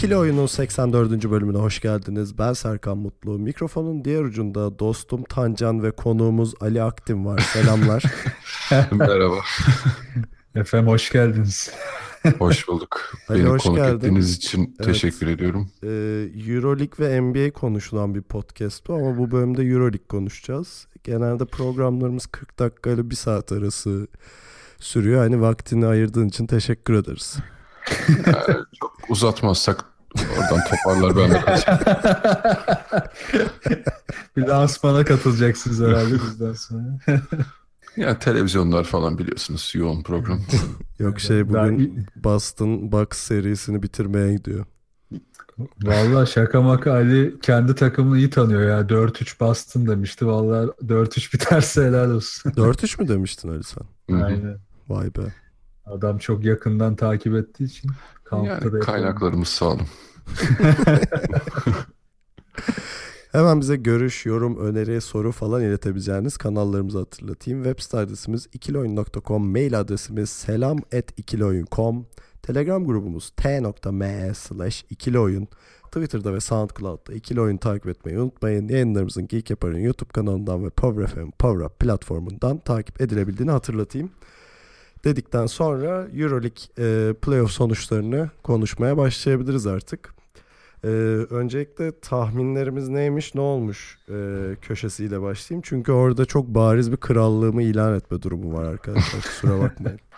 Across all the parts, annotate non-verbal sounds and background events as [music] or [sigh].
İkili Oyun'un 84. bölümüne hoş geldiniz. Ben Serkan Mutlu. Mikrofonun diğer ucunda dostum Tancan ve konuğumuz Ali Aktin var. Selamlar. [laughs] Merhaba. Efendim hoş geldiniz. Hoş bulduk. Ali, Beni hoş konuk geldin. ettiğiniz için Evet. teşekkür ediyorum. Ee, Euroleague ve NBA konuşulan bir podcast bu ama bu bölümde Euroleague konuşacağız. Genelde programlarımız 40 dakika ile 1 saat arası sürüyor. Hani vaktini ayırdığın için teşekkür ederiz. Çok uzatmazsak oradan toparlar ben [laughs] de kaçayım. Bir lansmana katılacaksınız herhalde [laughs] bizden sonra. Yani televizyonlar falan biliyorsunuz yoğun program. [laughs] Yok şey Ben- bugün Boston Bucks serisini bitirmeye gidiyor. Valla şaka maka Ali kendi takımını iyi tanıyor ya. 4-3 Boston demişti. Valla 4-3 biterse helal olsun. 4-3 mü demiştin Ali sen? Aynen. Vay be. Adam çok yakından takip ettiği için yani kaynaklarımız sağlam. [laughs] Hemen bize görüş, yorum, öneri, soru falan iletebileceğiniz kanallarımızı hatırlatayım. Web site adresimiz ikilioyun.com, mail adresimiz selam.ikilioyun.com, telegram grubumuz t.me slash ikilioyun, Twitter'da ve SoundCloud'da ikili oyun takip etmeyi unutmayın. Yayınlarımızın Geek Yapar'ın YouTube kanalından ve Power FM, Power Up platformundan takip edilebildiğini hatırlatayım. Dedikten sonra Euroleague e, playoff sonuçlarını konuşmaya başlayabiliriz artık. Ee, öncelikle tahminlerimiz neymiş ne olmuş e, köşesiyle başlayayım. Çünkü orada çok bariz bir krallığımı ilan etme durumu var arkadaşlar kusura bakmayın. [laughs]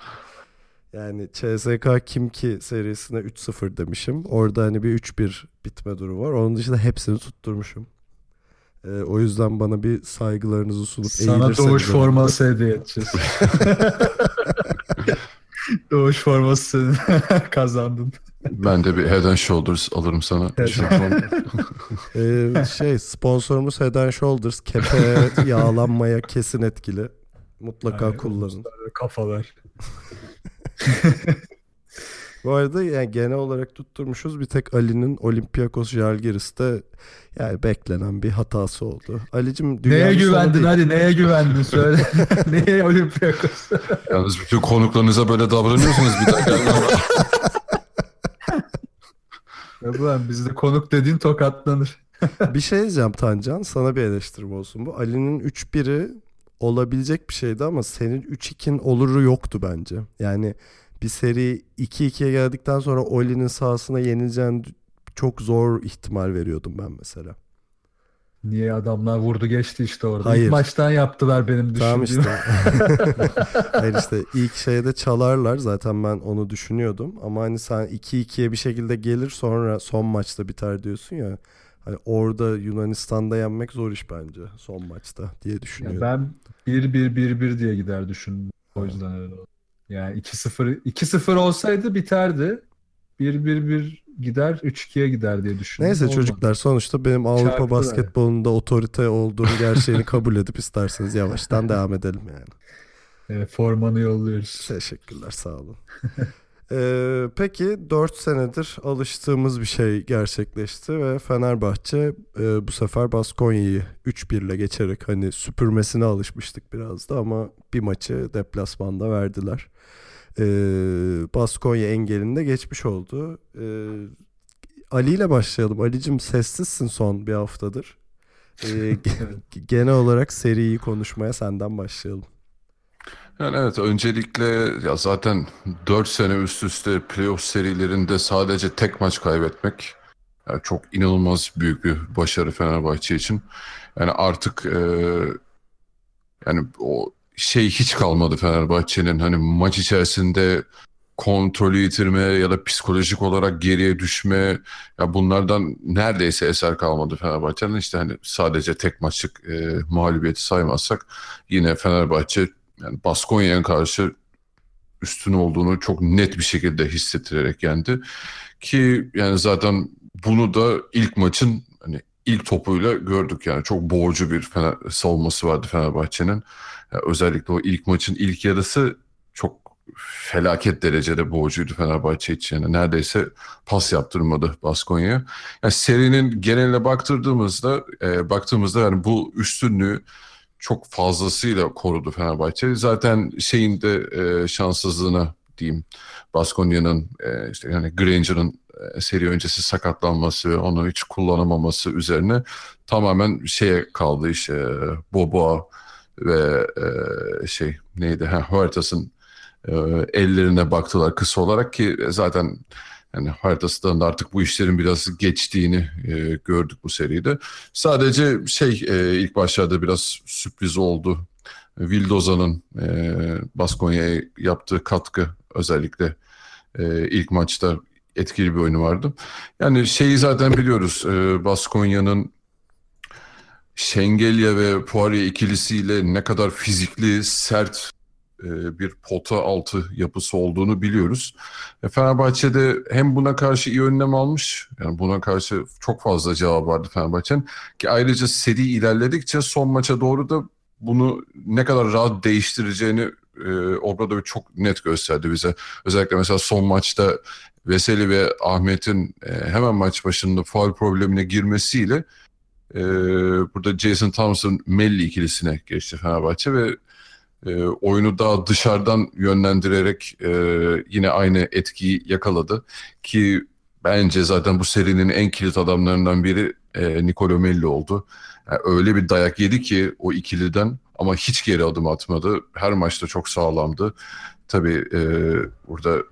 Yani CSK kim ki serisine 3-0 demişim. Orada hani bir 3-1 bitme durumu var. Onun dışında hepsini tutturmuşum. Ee, o yüzden bana bir saygılarınızı sunup Sana eğilirseniz doğuş forması hediye edeceğiz. [laughs] doğuş forması [laughs] kazandın. Ben de bir Head and Shoulders alırım sana. [laughs] Ee, şey sponsorumuz Head and Shoulders kepe yağlanmaya kesin etkili. Mutlaka Aynen, kullanın. Kafalar. Bu arada yani genel olarak tutturmuşuz. Bir tek Ali'nin Olympiakos Jalgiris'te yani beklenen bir hatası oldu. Ali'cim Neye güvendin hadi neye güvendin söyle. [laughs] neye Olympiakos? Yalnız bütün konuklarınıza böyle davranıyorsunuz bir dakika. [laughs] Ya Ulan bizde konuk dediğin tokatlanır. [laughs] bir şey diyeceğim Tancan. Sana bir eleştirim olsun bu. Ali'nin 3-1'i olabilecek bir şeydi ama senin 3-2'in oluru yoktu bence. Yani bir seri 2-2'ye geldikten sonra Oli'nin sahasına yenileceğini çok zor ihtimal veriyordum ben mesela. Niye adamlar vurdu geçti işte orada. Hayır. İlk maçtan yaptılar benim düşündüğüm. Tamam işte. [laughs] [laughs] Hayır işte ilk şeyde çalarlar zaten ben onu düşünüyordum ama hani sen 2-2'ye bir şekilde gelir sonra son maçta biter diyorsun ya. Hani orada Yunanistan'da yenmek zor iş bence son maçta diye Ya düşünüyorum. ben 1-1-1-1 diye gider düşündüm. O yüzden öyle oldu. Yani 2-0 2-0 olsaydı biterdi. 1-1-1 gider 3-2'ye gider diye düşündüm. Neyse Olmadı. çocuklar sonuçta benim Avrupa Çarptılar. basketbolunda otorite olduğum gerçeğini kabul edip isterseniz yavaştan [laughs] devam edelim yani. Evet, formanı yolluyoruz. Teşekkürler sağ olun. [laughs] Ee, peki 4 senedir alıştığımız bir şey gerçekleşti ve Fenerbahçe e, bu sefer Baskonya'yı 3-1 ile geçerek hani süpürmesine alışmıştık biraz da ama bir maçı deplasmanda verdiler. Ee, Baskonya engelinde geçmiş oldu. Ee, Ali ile başlayalım. Ali'cim sessizsin son bir haftadır. Ee, [laughs] ge- genel olarak seriyi konuşmaya senden başlayalım. Yani evet öncelikle ya zaten 4 sene üst üste playoff serilerinde sadece tek maç kaybetmek yani çok inanılmaz büyük bir başarı Fenerbahçe için. Yani artık e, yani o şey hiç kalmadı Fenerbahçe'nin hani maç içerisinde kontrolü yitirme ya da psikolojik olarak geriye düşme ya bunlardan neredeyse eser kalmadı Fenerbahçe'nin işte hani sadece tek maçlık e, mağlubiyeti saymazsak yine Fenerbahçe yani Baskonya'ya karşı üstün olduğunu çok net bir şekilde hissettirerek yendi. Ki yani zaten bunu da ilk maçın hani ilk topuyla gördük yani çok boğucu bir Fener, savunması vardı Fenerbahçe'nin. Yani özellikle o ilk maçın ilk yarısı çok felaket derecede boğucuydu Fenerbahçe için. Yani neredeyse pas yaptırmadı Baskonya'ya. Yani serinin geneline baktırdığımızda e, baktığımızda yani bu üstünlüğü çok fazlasıyla korudu Fenerbahçe. Zaten şeyin de e, şanssızlığına diyeyim Baskonya'nın e, işte yani Granger'ın e, seri öncesi sakatlanması onu hiç kullanamaması üzerine tamamen şeye kaldı işte Boboa ve e, şey neydi ha Huertas'ın e, ellerine baktılar kısa olarak ki zaten yani haritasından da artık bu işlerin biraz geçtiğini e, gördük bu seride. Sadece şey e, ilk başlarda biraz sürpriz oldu. Vildoza'nın e, Baskonya'ya yaptığı katkı özellikle e, ilk maçta etkili bir oyunu vardı. Yani şeyi zaten biliyoruz e, Baskonya'nın Şengelya ve Poirier ikilisiyle ne kadar fizikli, sert e, bir pota altı yapısı olduğunu biliyoruz. E, Fenerbahçe'de hem buna karşı iyi önlem almış, yani buna karşı çok fazla cevap vardı Fenerbahçe'nin. Ki ayrıca seri ilerledikçe son maça doğru da bunu ne kadar rahat değiştireceğini e, Obradovic çok net gösterdi bize. Özellikle mesela son maçta Veseli ve Ahmet'in e, hemen maç başında faul problemine girmesiyle e, burada Jason Thompson Melli ikilisine geçti Fenerbahçe ve e, oyunu daha dışarıdan yönlendirerek e, yine aynı etkiyi yakaladı ki bence zaten bu serinin en kilit adamlarından biri e, Nicolo Melli oldu. Yani öyle bir dayak yedi ki o ikiliden ama hiç geri adım atmadı. Her maçta çok sağlamdı. Tabii e, burada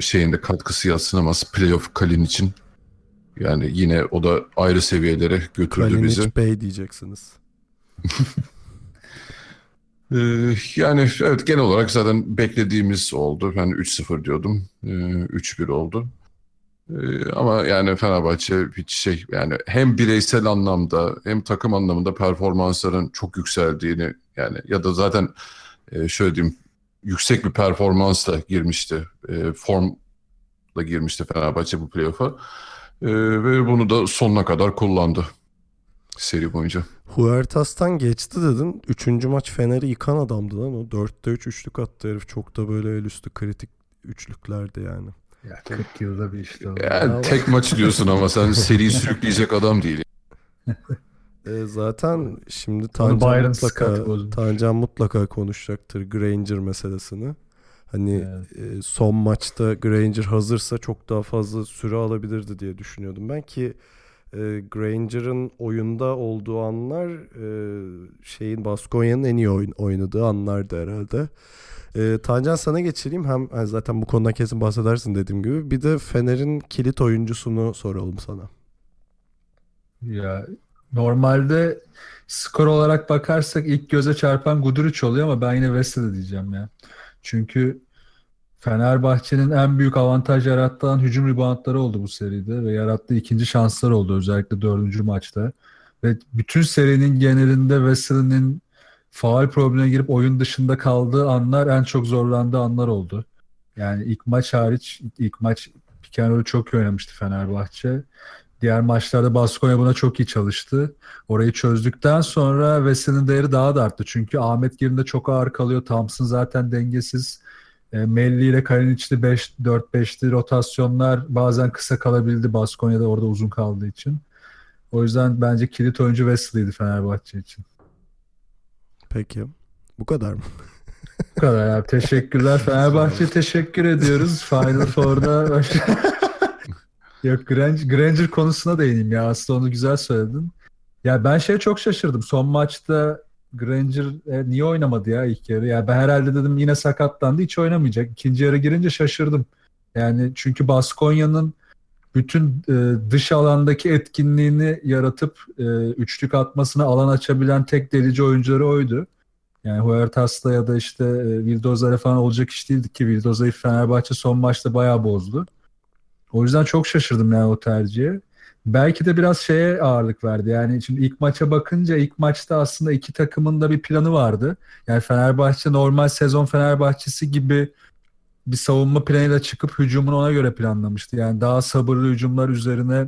şeyinde katkısı yatsınamaz playoff Kalin için. Yani yine o da ayrı seviyelere götürdü Kalinic bizi. Bey diyeceksiniz. [laughs] Ee, yani evet genel olarak zaten beklediğimiz oldu. Ben 3-0 diyordum. Ee, 3-1 oldu. Ee, ama yani Fenerbahçe hiç şey yani hem bireysel anlamda hem takım anlamında performansların çok yükseldiğini yani ya da zaten e, şöyle diyeyim yüksek bir performansla girmişti. E, formla girmişti Fenerbahçe bu playoff'a. Ve bunu da sonuna kadar kullandı seri boyunca. Huertas'tan geçti dedin. Üçüncü maç Fener'i yıkan adamdı lan o. Dörtte üç üçlük attı herif. Çok da böyle el üstü kritik üçlüklerdi yani. Ya 40 yılda bir işte. o. Yani tek maç diyorsun ama sen [laughs] seri sürükleyecek adam değil. [laughs] E, zaten şimdi Tancan mutlaka. Tancan mutlaka konuşacaktır Granger meselesini. Hani Evet. e, son maçta Granger hazırsa çok daha fazla süre alabilirdi diye düşünüyordum ben ki e, Granger'ın oyunda olduğu anlar e, şeyin Baskonya'nın en iyi oyun, oynadığı anlardı herhalde. E, Tancan sana geçireyim hem hani zaten bu konudan kesin bahsedersin dediğim gibi bir de Fener'in kilit oyuncusunu soralım sana. Ya normalde skor olarak bakarsak ilk göze çarpan Guduric oluyor ama ben yine Veseli diyeceğim ya. Çünkü Fenerbahçe'nin en büyük avantaj yarattığı hücum reboundları oldu bu seride ve yarattığı ikinci şanslar oldu özellikle dördüncü maçta. Ve bütün serinin genelinde Veseli'nin faul problemine girip oyun dışında kaldığı anlar en çok zorlandığı anlar oldu. Yani ilk maç hariç ilk maç roll'ü çok iyi oynamıştı Fenerbahçe. Diğer maçlarda Baskonya buna çok iyi çalıştı. Orayı çözdükten sonra Veseli'nin değeri daha da arttı. Çünkü Ahmet yerinde çok ağır kalıyor. Thompson zaten dengesiz. E, Melli ile Kalinic'li 5 4-5'li rotasyonlar bazen kısa kalabildi Baskonya'da orada uzun kaldığı için. O yüzden bence kilit oyuncu Wesley'di Fenerbahçe için. Peki. Bu kadar mı? Bu kadar abi. Teşekkürler. [laughs] Fenerbahçe'ye teşekkür ediyoruz. Final Four'da [laughs] Yok Granger, Granger konusuna değineyim ya. Aslında onu güzel söyledin. Ya ben şey çok şaşırdım. Son maçta Granger e, niye oynamadı ya ilk yarı? Ya ben herhalde dedim yine sakatlandı hiç oynamayacak. İkinci yarı girince şaşırdım. Yani çünkü Baskonya'nın bütün e, dış alandaki etkinliğini yaratıp e, üçlük atmasına alan açabilen tek delici oyuncuları oydu. Yani Huertas'la ya da işte e, Vildoza'ya falan olacak iş değildi ki Vildoza'yı Fenerbahçe son maçta bayağı bozdu. O yüzden çok şaşırdım yani o tercihe. Belki de biraz şeye ağırlık verdi. Yani şimdi ilk maça bakınca ilk maçta aslında iki takımın da bir planı vardı. Yani Fenerbahçe normal sezon Fenerbahçesi gibi bir savunma planıyla çıkıp hücumunu ona göre planlamıştı. Yani daha sabırlı hücumlar üzerine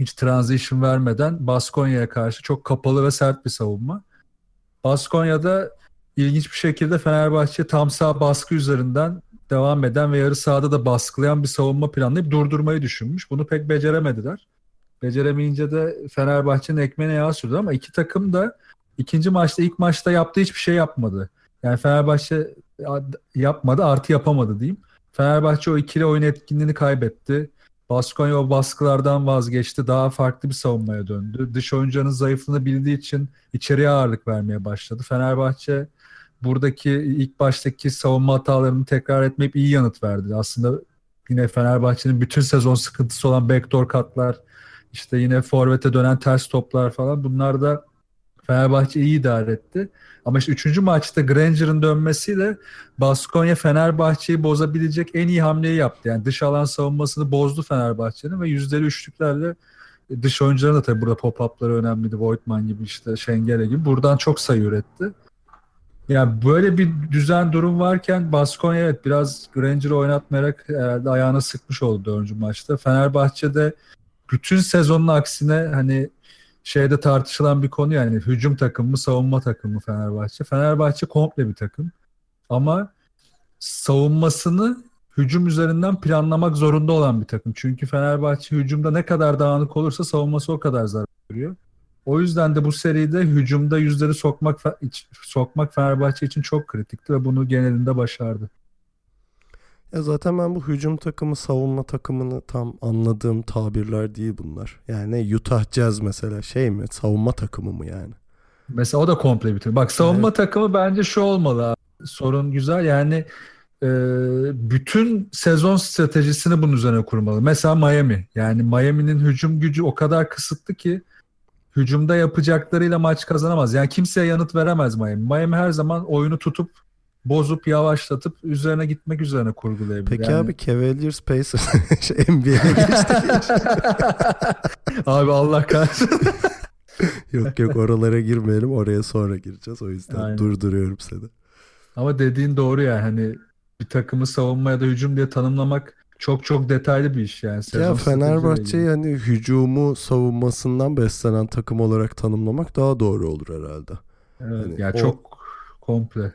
hiç transition vermeden Baskonya'ya karşı çok kapalı ve sert bir savunma. Baskonya'da ilginç bir şekilde Fenerbahçe tam sağ baskı üzerinden devam eden ve yarı sahada da baskılayan bir savunma planlayıp durdurmayı düşünmüş. Bunu pek beceremediler. Beceremeyince de Fenerbahçe'nin ekmeğine yağ sürdü ama iki takım da ikinci maçta ilk maçta yaptığı hiçbir şey yapmadı. Yani Fenerbahçe yapmadı artı yapamadı diyeyim. Fenerbahçe o ikili oyun etkinliğini kaybetti. Baskonya o baskılardan vazgeçti. Daha farklı bir savunmaya döndü. Dış oyuncunun zayıflığını bildiği için içeriye ağırlık vermeye başladı. Fenerbahçe buradaki ilk baştaki savunma hatalarını tekrar etmeyip iyi yanıt verdi. Aslında yine Fenerbahçe'nin bütün sezon sıkıntısı olan backdoor katlar, işte yine forvete dönen ters toplar falan bunlar da Fenerbahçe iyi idare etti. Ama işte üçüncü maçta Granger'ın dönmesiyle Baskonya Fenerbahçe'yi bozabilecek en iyi hamleyi yaptı. Yani dış alan savunmasını bozdu Fenerbahçe'nin ve yüzdeli üçlüklerle dış oyuncuların da tabii burada pop-up'ları önemliydi. Voigtman gibi işte Şengele gibi. Buradan çok sayı üretti. Yani böyle bir düzen durum varken Baskonya evet biraz Granger'ı oynatmayarak herhalde ayağına sıkmış oldu dördüncü maçta. Fenerbahçe'de bütün sezonun aksine hani şeyde tartışılan bir konu yani hücum takımı mı savunma takımı mı Fenerbahçe. Fenerbahçe komple bir takım. Ama savunmasını hücum üzerinden planlamak zorunda olan bir takım. Çünkü Fenerbahçe hücumda ne kadar dağınık olursa savunması o kadar zarar görüyor. O yüzden de bu seride hücumda yüzleri sokmak sokmak Fenerbahçe için çok kritikti ve bunu genelinde başardı. Ya zaten ben bu hücum takımı savunma takımını tam anladığım tabirler değil bunlar. Yani Utah Jazz mesela şey mi savunma takımı mı yani? Mesela o da komple bir Bak savunma evet. takımı bence şu olmalı abi. Sorun güzel yani e, bütün sezon stratejisini bunun üzerine kurmalı. Mesela Miami. Yani Miami'nin hücum gücü o kadar kısıtlı ki hücumda yapacaklarıyla maç kazanamaz. Yani kimseye yanıt veremez Miami. Miami her zaman oyunu tutup bozup yavaşlatıp üzerine gitmek üzerine kurgulayabilir. Peki yani... abi Cavaliers Pacers [laughs] şey, NBA'ye geçti. [laughs] abi Allah kahretsin. [laughs] yok yok oralara girmeyelim oraya sonra gireceğiz o yüzden Aynen. durduruyorum seni. Ama dediğin doğru yani hani bir takımı savunma ya da hücum diye tanımlamak çok çok detaylı bir iş yani. Sezon ya Fenerbahçe yani hücumu savunmasından beslenen takım olarak tanımlamak daha doğru olur herhalde. Evet, yani, yani o... çok komple.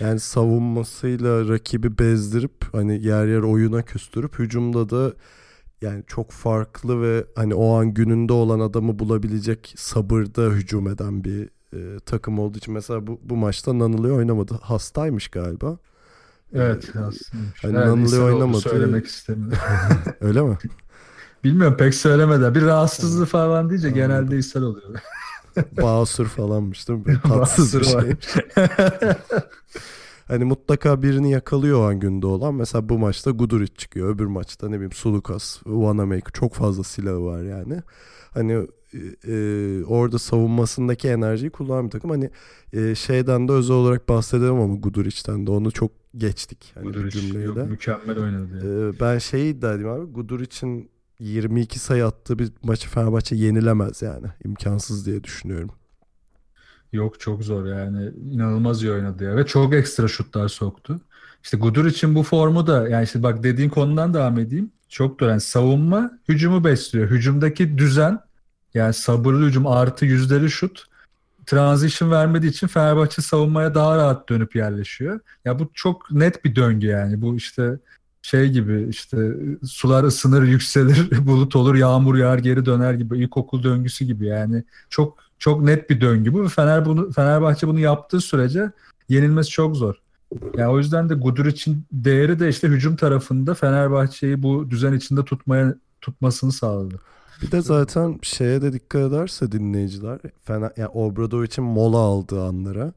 Yani savunmasıyla rakibi bezdirip hani yer yer oyuna küstürüp hücumda da yani çok farklı ve hani o an gününde olan adamı bulabilecek sabırda hücum eden bir e, takım olduğu için mesela bu, bu maçta Nanılı oynamadı. Hastaymış galiba. Evet hastaymış. Hani evet, Nanılı oynamadı. Söylemek istemiyorum. [laughs] Öyle mi? Bilmiyorum pek söylemeden. Bir rahatsızlığı falan deyince Anladım. genelde ishal oluyor. Basur falanmış değil mi? [laughs] tatsız bir şey. [laughs] hani mutlaka birini yakalıyor o an günde olan. Mesela bu maçta Guduric çıkıyor. Öbür maçta ne bileyim Sulukas, Wanamaker çok fazla silahı var yani. Hani e, orada savunmasındaki enerjiyi kullanan bir takım. Hani e, şeyden de özel olarak bahsedelim ama Guduric'ten de onu çok geçtik. Hani Guduric yok, mükemmel oynadı. Yani. E, ben şeyi iddia edeyim abi Guduric'in 22 sayı attığı bir maçı Fenerbahçe yenilemez yani. İmkansız diye düşünüyorum. Yok çok zor yani. inanılmaz iyi oynadı ya. Ve çok ekstra şutlar soktu. İşte Gudur için bu formu da yani işte bak dediğin konudan devam edeyim. Çok doğru. Yani savunma hücumu besliyor. Hücumdaki düzen yani sabırlı hücum artı yüzdeli şut transition vermediği için Fenerbahçe savunmaya daha rahat dönüp yerleşiyor. Ya bu çok net bir döngü yani. Bu işte şey gibi işte sular ısınır, yükselir, [laughs] bulut olur, yağmur yağar, geri döner gibi ilkokul döngüsü gibi yani. Çok çok net bir döngü bu Fener bunu Fenerbahçe bunu yaptığı sürece yenilmesi çok zor. Yani o yüzden de Gudur için değeri de işte hücum tarafında Fenerbahçe'yi bu düzen içinde tutmaya tutmasını sağladı. Bir de zaten şeye de dikkat ederse dinleyiciler Fener, yani Obradovic'in mola aldığı anlara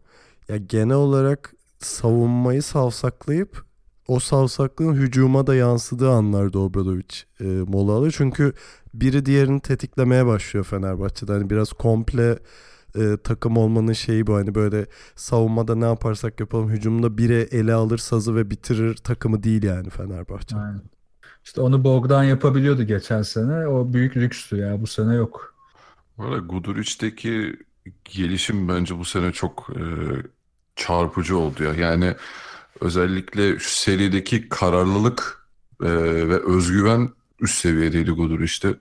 ya genel olarak savunmayı savsaklayıp o savsaklığın hücuma da yansıdığı anlarda Obradovic e, mola alıyor. Çünkü biri diğerini tetiklemeye başlıyor Fenerbahçe'de. Hani biraz komple e, takım olmanın şeyi bu hani böyle savunmada ne yaparsak yapalım hücumda biri ele alır sazı ve bitirir takımı değil yani Fenerbahçe. Aynen. İşte onu Bogdan yapabiliyordu geçen sene. O büyük lükstü ya bu sene yok. Valla Guduric'teki gelişim bence bu sene çok e, çarpıcı oldu ya. Yani özellikle şu serideki kararlılık e, ve özgüven üst seviyedeydi Gudur işte.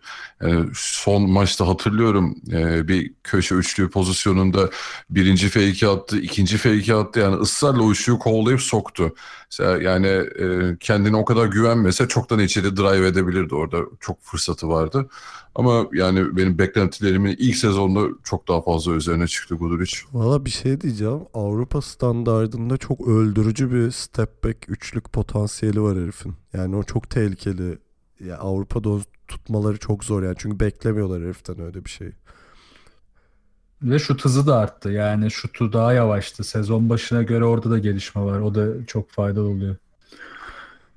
Yani son maçta hatırlıyorum e, bir köşe üçlü pozisyonunda birinci fake'i attı, ikinci fake'i attı. Yani ısrarla o kovalayıp soktu. Mesela yani e, kendine o kadar güvenmese çoktan içeri drive edebilirdi orada. Çok fırsatı vardı. Ama yani benim beklentilerimin ilk sezonda çok daha fazla üzerine çıktı Guduric. Valla bir şey diyeceğim. Avrupa standardında çok öldürücü bir step back üçlük potansiyeli var herifin. Yani o çok tehlikeli. Ya Avrupa'da tutmaları çok zor yani. Çünkü beklemiyorlar heriften öyle bir şey. Ve şut hızı da arttı. Yani şutu daha yavaştı. Sezon başına göre orada da gelişme var. O da çok faydalı oluyor.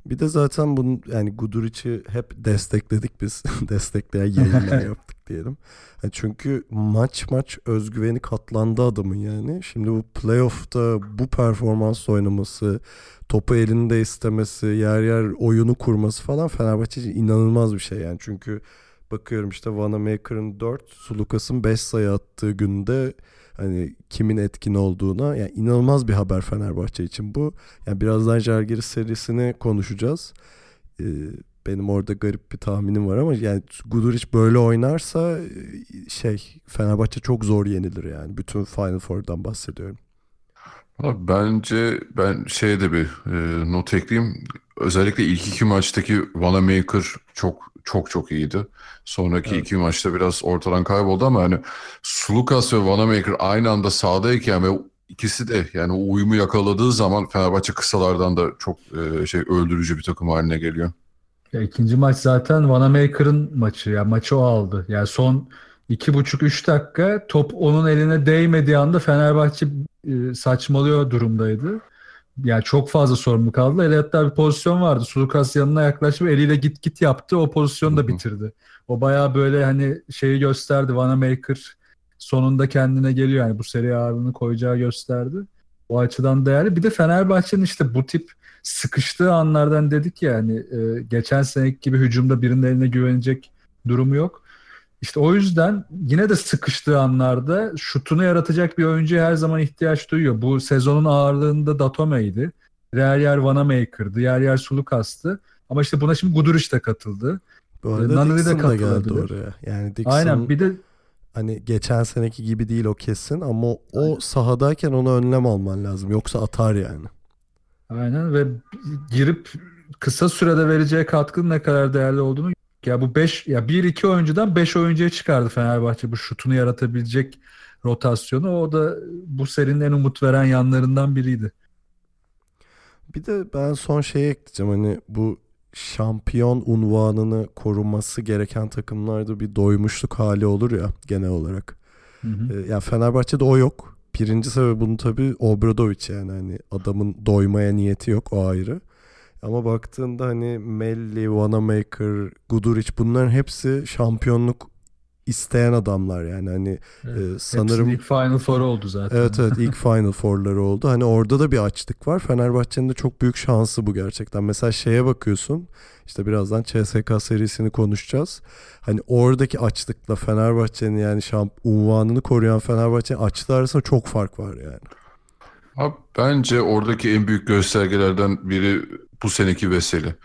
Bir de zaten bunu yani Guduric'i hep destekledik biz. [laughs] Destekleyen yayınlar [laughs] yaptık diyelim. Yani çünkü maç maç özgüveni katlandı adamın yani. Şimdi bu playoff'ta bu performans oynaması, topu elinde istemesi, yer yer oyunu kurması falan Fenerbahçe için inanılmaz bir şey yani. Çünkü bakıyorum işte Vanamaker'ın 4, Sulukas'ın 5 sayı attığı günde hani kimin etkin olduğuna yani inanılmaz bir haber Fenerbahçe için bu. Yani birazdan Jalgiris serisini konuşacağız. Ee, benim orada garip bir tahminim var ama yani Guduric böyle oynarsa şey Fenerbahçe çok zor yenilir yani. Bütün Final Four'dan bahsediyorum. Abi bence ben şeyde bir e, not ekleyeyim. Özellikle ilk iki maçtaki Vanamaker çok çok çok iyiydi. Sonraki evet. iki maçta biraz ortadan kayboldu ama hani Sulukas ve Vanamaker aynı anda sahadayken ve ikisi de yani o uyumu yakaladığı zaman Fenerbahçe kısalardan da çok e, şey öldürücü bir takım haline geliyor. Ya ikinci maç zaten Vanamaker'ın maçı. Ya maçı o aldı. Yani son iki buçuk üç dakika top onun eline değmediği anda Fenerbahçe e, saçmalıyor durumdaydı. Yani çok fazla sorumlu kaldı. Ele hatta bir pozisyon vardı. Sulukas yanına yaklaşıp eliyle git git yaptı. O pozisyonu da bitirdi. O baya böyle hani şeyi gösterdi. Vanamaker sonunda kendine geliyor. Yani bu seri ağırlığını koyacağı gösterdi. O açıdan değerli. Bir de Fenerbahçe'nin işte bu tip sıkıştığı anlardan dedik ya hani e, geçen seneki gibi hücumda birinin eline güvenecek durumu yok. İşte o yüzden yine de sıkıştığı anlarda şutunu yaratacak bir oyuncuya her zaman ihtiyaç duyuyor. Bu sezonun ağırlığında Datome'ydi. Yer yer Vanamaker'dı. Yer yer Sulukas'tı. Ama işte buna şimdi Guduric de katıldı. Bu arada Nani Dixon de geldi oraya. Yani Dixon Aynen bir de hani geçen seneki gibi değil o kesin ama o Aynen. sahadayken ona önlem alman lazım. Yoksa atar yani. Aynen ve girip kısa sürede vereceği katkının ne kadar değerli olduğunu ya bu 5 ya 1 2 oyuncudan 5 oyuncuya çıkardı Fenerbahçe bu şutunu yaratabilecek rotasyonu. O da bu serinin en umut veren yanlarından biriydi. Bir de ben son şeye ekleyeceğim hani bu şampiyon unvanını koruması gereken takımlarda bir doymuşluk hali olur ya genel olarak. Hı hı. Ee, yani Fenerbahçe'de o yok. Birinci sebebi bunun tabii Obradoviç yani hani adamın doymaya niyeti yok o ayrı. Ama baktığında hani Melli, Wanamaker, Guduric bunların hepsi şampiyonluk isteyen adamlar yani hani evet, e, sanırım ilk Final Four oldu zaten. Evet evet ilk [laughs] Final Four'ları oldu. Hani orada da bir açlık var. Fenerbahçe'nin de çok büyük şansı bu gerçekten. Mesela şeye bakıyorsun. İşte birazdan CSK serisini konuşacağız. Hani oradaki açlıkla Fenerbahçe'nin yani şamp unvanını koruyan Fenerbahçe'nin açlığı arasında çok fark var yani. Abi bence oradaki en büyük göstergelerden biri bu seneki Veseli.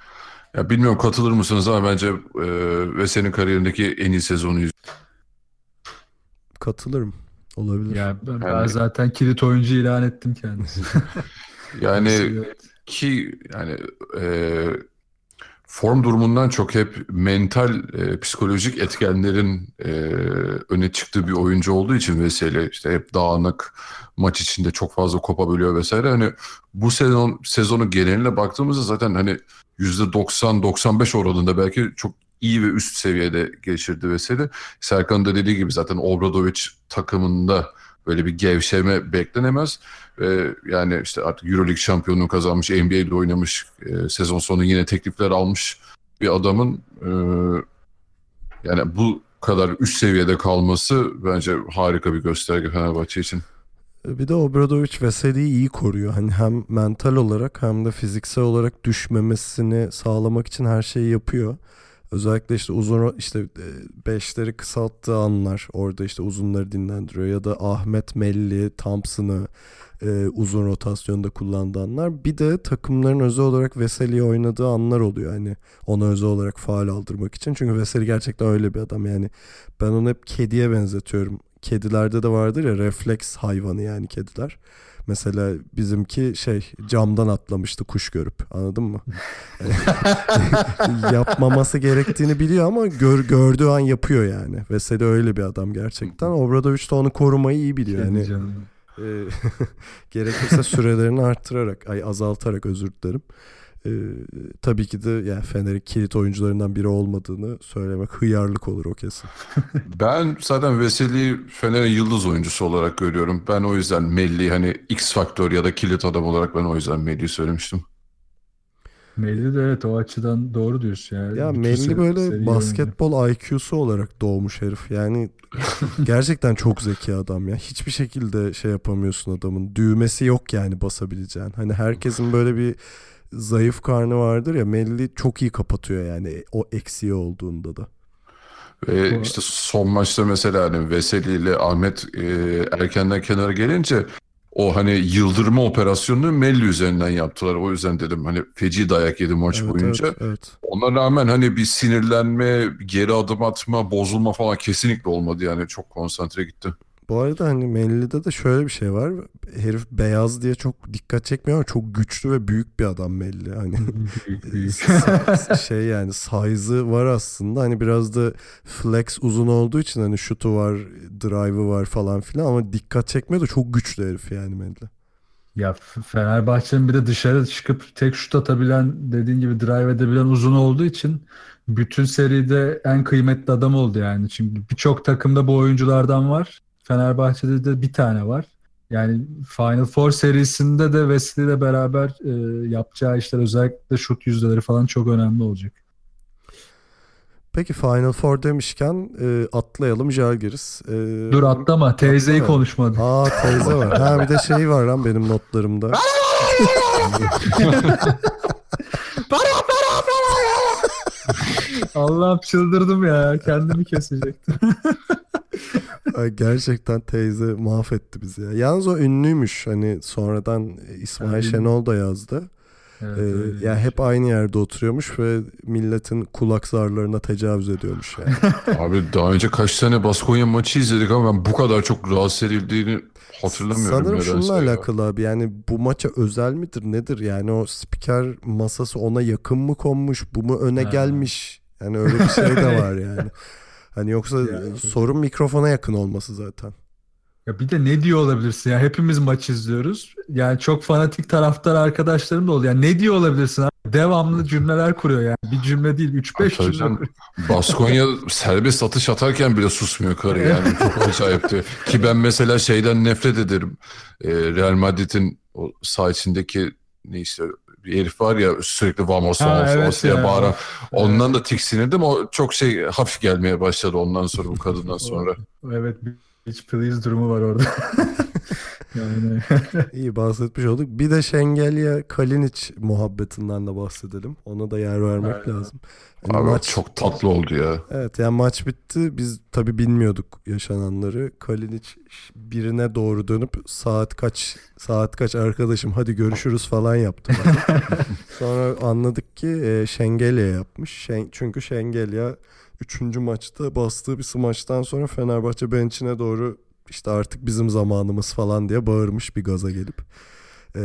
Ya bilmiyorum katılır mısınız ama bence e, Veseli'nin kariyerindeki en iyi sezonu Katılırım. Olabilir. Ya ben, ben zaten kilit oyuncu ilan ettim kendisi. [laughs] yani ki yani e, form durumundan çok hep mental e, psikolojik etkenlerin e, öne çıktığı bir oyuncu olduğu için Veseli işte hep dağınık maç içinde çok fazla kopabiliyor vesaire. Hani bu sezon sezonu geneline baktığımızda zaten hani %90-95 oranında belki çok iyi ve üst seviyede geçirdi Veseli. Serkan da dediği gibi zaten Obradovic takımında böyle bir gevşeme beklenemez. Ve yani işte artık Euroleague şampiyonluğu kazanmış, NBA'de oynamış, e, sezon sonu yine teklifler almış bir adamın e, yani bu kadar üst seviyede kalması bence harika bir gösterge Fenerbahçe için. Bir de Obradovic Veseli'yi iyi koruyor. Hani hem mental olarak hem de fiziksel olarak düşmemesini sağlamak için her şeyi yapıyor. Özellikle işte uzun işte e, beşleri kısalttığı anlar orada işte uzunları dinlendiriyor ya da Ahmet Melli, Thompson'ı e, uzun rotasyonda kullandığı anlar. Bir de takımların özel olarak Veseli'ye oynadığı anlar oluyor. Hani ona özel olarak faal aldırmak için. Çünkü Veseli gerçekten öyle bir adam. Yani ben onu hep kediye benzetiyorum. Kedilerde de vardır ya refleks hayvanı yani kediler. Mesela bizimki şey camdan atlamıştı kuş görüp anladın mı? [laughs] [laughs] Yapmaması gerektiğini biliyor ama gör, gördüğü an yapıyor yani. Veseli öyle bir adam gerçekten. Obradoviç de onu korumayı iyi biliyor. Kendi Yani canım. e, [laughs] gerekirse sürelerini arttırarak, ay azaltarak özür dilerim. E, tabii ki de yani Fener'in kilit oyuncularından biri olmadığını söylemek hıyarlık olur o kesin. [laughs] Ben zaten Veseli'yi Fener'in yıldız oyuncusu olarak görüyorum. Ben o yüzden Melli hani X faktör ya da kilit adam olarak ben o yüzden Melli'yi söylemiştim. Melli de evet o açıdan doğru diyorsun yani. Ya Bütün Melli seri- böyle seri basketbol IQ'su olarak doğmuş herif. Yani [laughs] gerçekten çok zeki adam ya. Hiçbir şekilde şey yapamıyorsun adamın. Düğmesi yok yani basabileceğin. Hani herkesin böyle bir zayıf karnı vardır ya. Melli çok iyi kapatıyor yani o eksiği olduğunda da. Ve işte son maçta mesela hani Veseli ile Ahmet e, erkenden kenara gelince o hani yıldırma operasyonunu Melli üzerinden yaptılar. O yüzden dedim hani feci dayak yedi maç Evet, boyunca. evet, evet. Ona rağmen hani bir sinirlenme, geri adım atma, bozulma falan kesinlikle olmadı yani. Çok konsantre gitti. Bu arada hani Melli'de de şöyle bir şey var. Herif beyaz diye çok dikkat çekmiyor ama çok güçlü ve büyük bir adam Melli. Hani [laughs] şey yani size'ı var aslında. Hani biraz da flex uzun olduğu için hani şutu var, drive'ı var falan filan ama dikkat çekmiyor da çok güçlü herif yani Melli. Ya Fenerbahçe'nin bir de dışarı çıkıp tek şut atabilen dediğin gibi drive edebilen uzun olduğu için bütün seride en kıymetli adam oldu yani. Çünkü birçok takımda bu oyunculardan var. Fenerbahçe'de de bir tane var. Yani Final Four serisinde de Wesley ile beraber e, yapacağı işler özellikle şut yüzdeleri falan çok önemli olacak. Peki Final Four demişken e, atlayalım Jalgiris. E, Dur atlama teyzeyi Atlama. konuşmadı. Aa teyze var. Ha bir de şey var lan benim notlarımda. [laughs] Allah'ım çıldırdım ya kendimi kesecektim. [laughs] Ay, Gerçekten teyze mahvetti bizi ya. Yalnız o ünlüymüş. Hani sonradan İsmail Yani- Şenol da yazdı. Evet, Ee, ya hep aynı yerde oturuyormuş ve milletin kulak zarlarına tecavüz ediyormuş yani. [laughs] Abi daha önce kaç tane Baskonya maçı izledik ama ben bu kadar çok rahatsız edildiğini hatırlamıyorum. Sanırım şununla ya. alakalı abi yani bu maça özel midir nedir yani o spiker masası ona yakın mı konmuş bu mu öne Ha. gelmiş yani öyle bir şey de var yani. [laughs] Hani yoksa Yani- sorun mikrofona yakın olması zaten. Ya bir de ne diyor olabilirsin ya hepimiz maç izliyoruz. Yani çok fanatik taraftar arkadaşlarım da oluyor. Yani ne diyor olabilirsin abi? Devamlı cümleler kuruyor yani. Bir cümle değil 3-5 Tabii cümle. [laughs] Baskonya serbest atış atarken bile susmuyor karı yani. Çok acayipti. Ki ben mesela şeyden nefret ederim. Ee, Real Madrid'in o sağ içindeki ne işte bir herif var ya sürekli vamos Ha, vamos evet vamos diye ya. bağıran. Ondan da tiksinirdim. O çok şey hafif gelmeye başladı ondan sonra bu kadından [laughs] sonra. Evet bir hiç please durumu var orada. [laughs] yani [laughs] İyi bahsetmiş olduk. Bir de Şengelya Kalinic muhabbetinden de bahsedelim. Ona da yer vermek Aynen. lazım. Yani Abi maç çok tatlı oldu ya. Evet yani maç bitti. Biz tabii bilmiyorduk yaşananları. Kalinic birine doğru dönüp saat kaç saat kaç arkadaşım hadi görüşürüz falan yaptı. [laughs] Sonra anladık ki e, Şengelya yapmış. Şen, çünkü Şengelya 3. maçta bastığı bir smaçtan sonra Fenerbahçe bench'ine doğru işte artık bizim zamanımız falan diye bağırmış bir gaza gelip. Ee,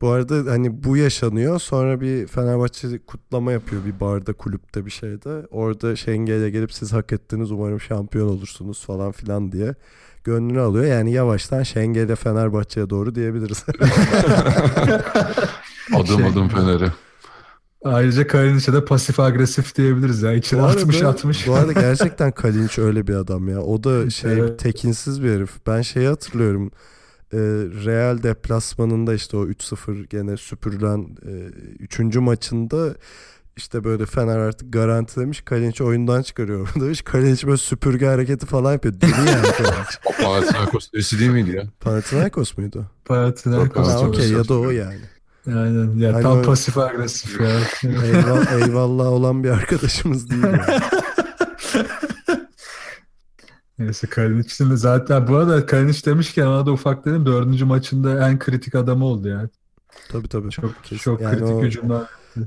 bu arada hani bu yaşanıyor. Sonra bir Fenerbahçe kutlama yapıyor bir barda, kulüpte bir şeyde. Orada Şengel'e gelip siz hak ettiniz umarım şampiyon olursunuz falan filan diye gönlünü alıyor. Yani yavaştan Şengel'e Fenerbahçe'ye doğru diyebiliriz. [laughs] Adım Şey- adım Fener'e. Ayrıca Kalinic'e de pasif agresif diyebiliriz ya. İçine Bu arada- atmış atmış. Bu arada [laughs] gerçekten Kalinic öyle bir adam ya. O da şey Evet. tekinsiz bir herif. Ben şeyi hatırlıyorum. Ee, Real deplasmanında işte o 3-0 gene süpürülen 3. maçında işte böyle Fener artık garantilemiş. Kalinic oyundan çıkarıyor. [laughs] Demiş Kalinic böyle süpürge hareketi falan yapıyor. Deli yani Kalinic. [laughs] Panathinaikos birisi değil miydi ya? Panathinaikos muydu? Panathinaikos Ha, okey ya da o yani. Aynen. Ya Hani tam o- pasif agresif ya. Eyvallah, eyvallah olan bir arkadaşımız değil. Yani. [laughs] Neyse Kalinic'in de zaten bu arada Kalinic demişken ona da ufak dedim dördüncü maçında en kritik adamı oldu yani. Tabii tabii. Çok Kesin. çok Yani kritik o- hücumlar.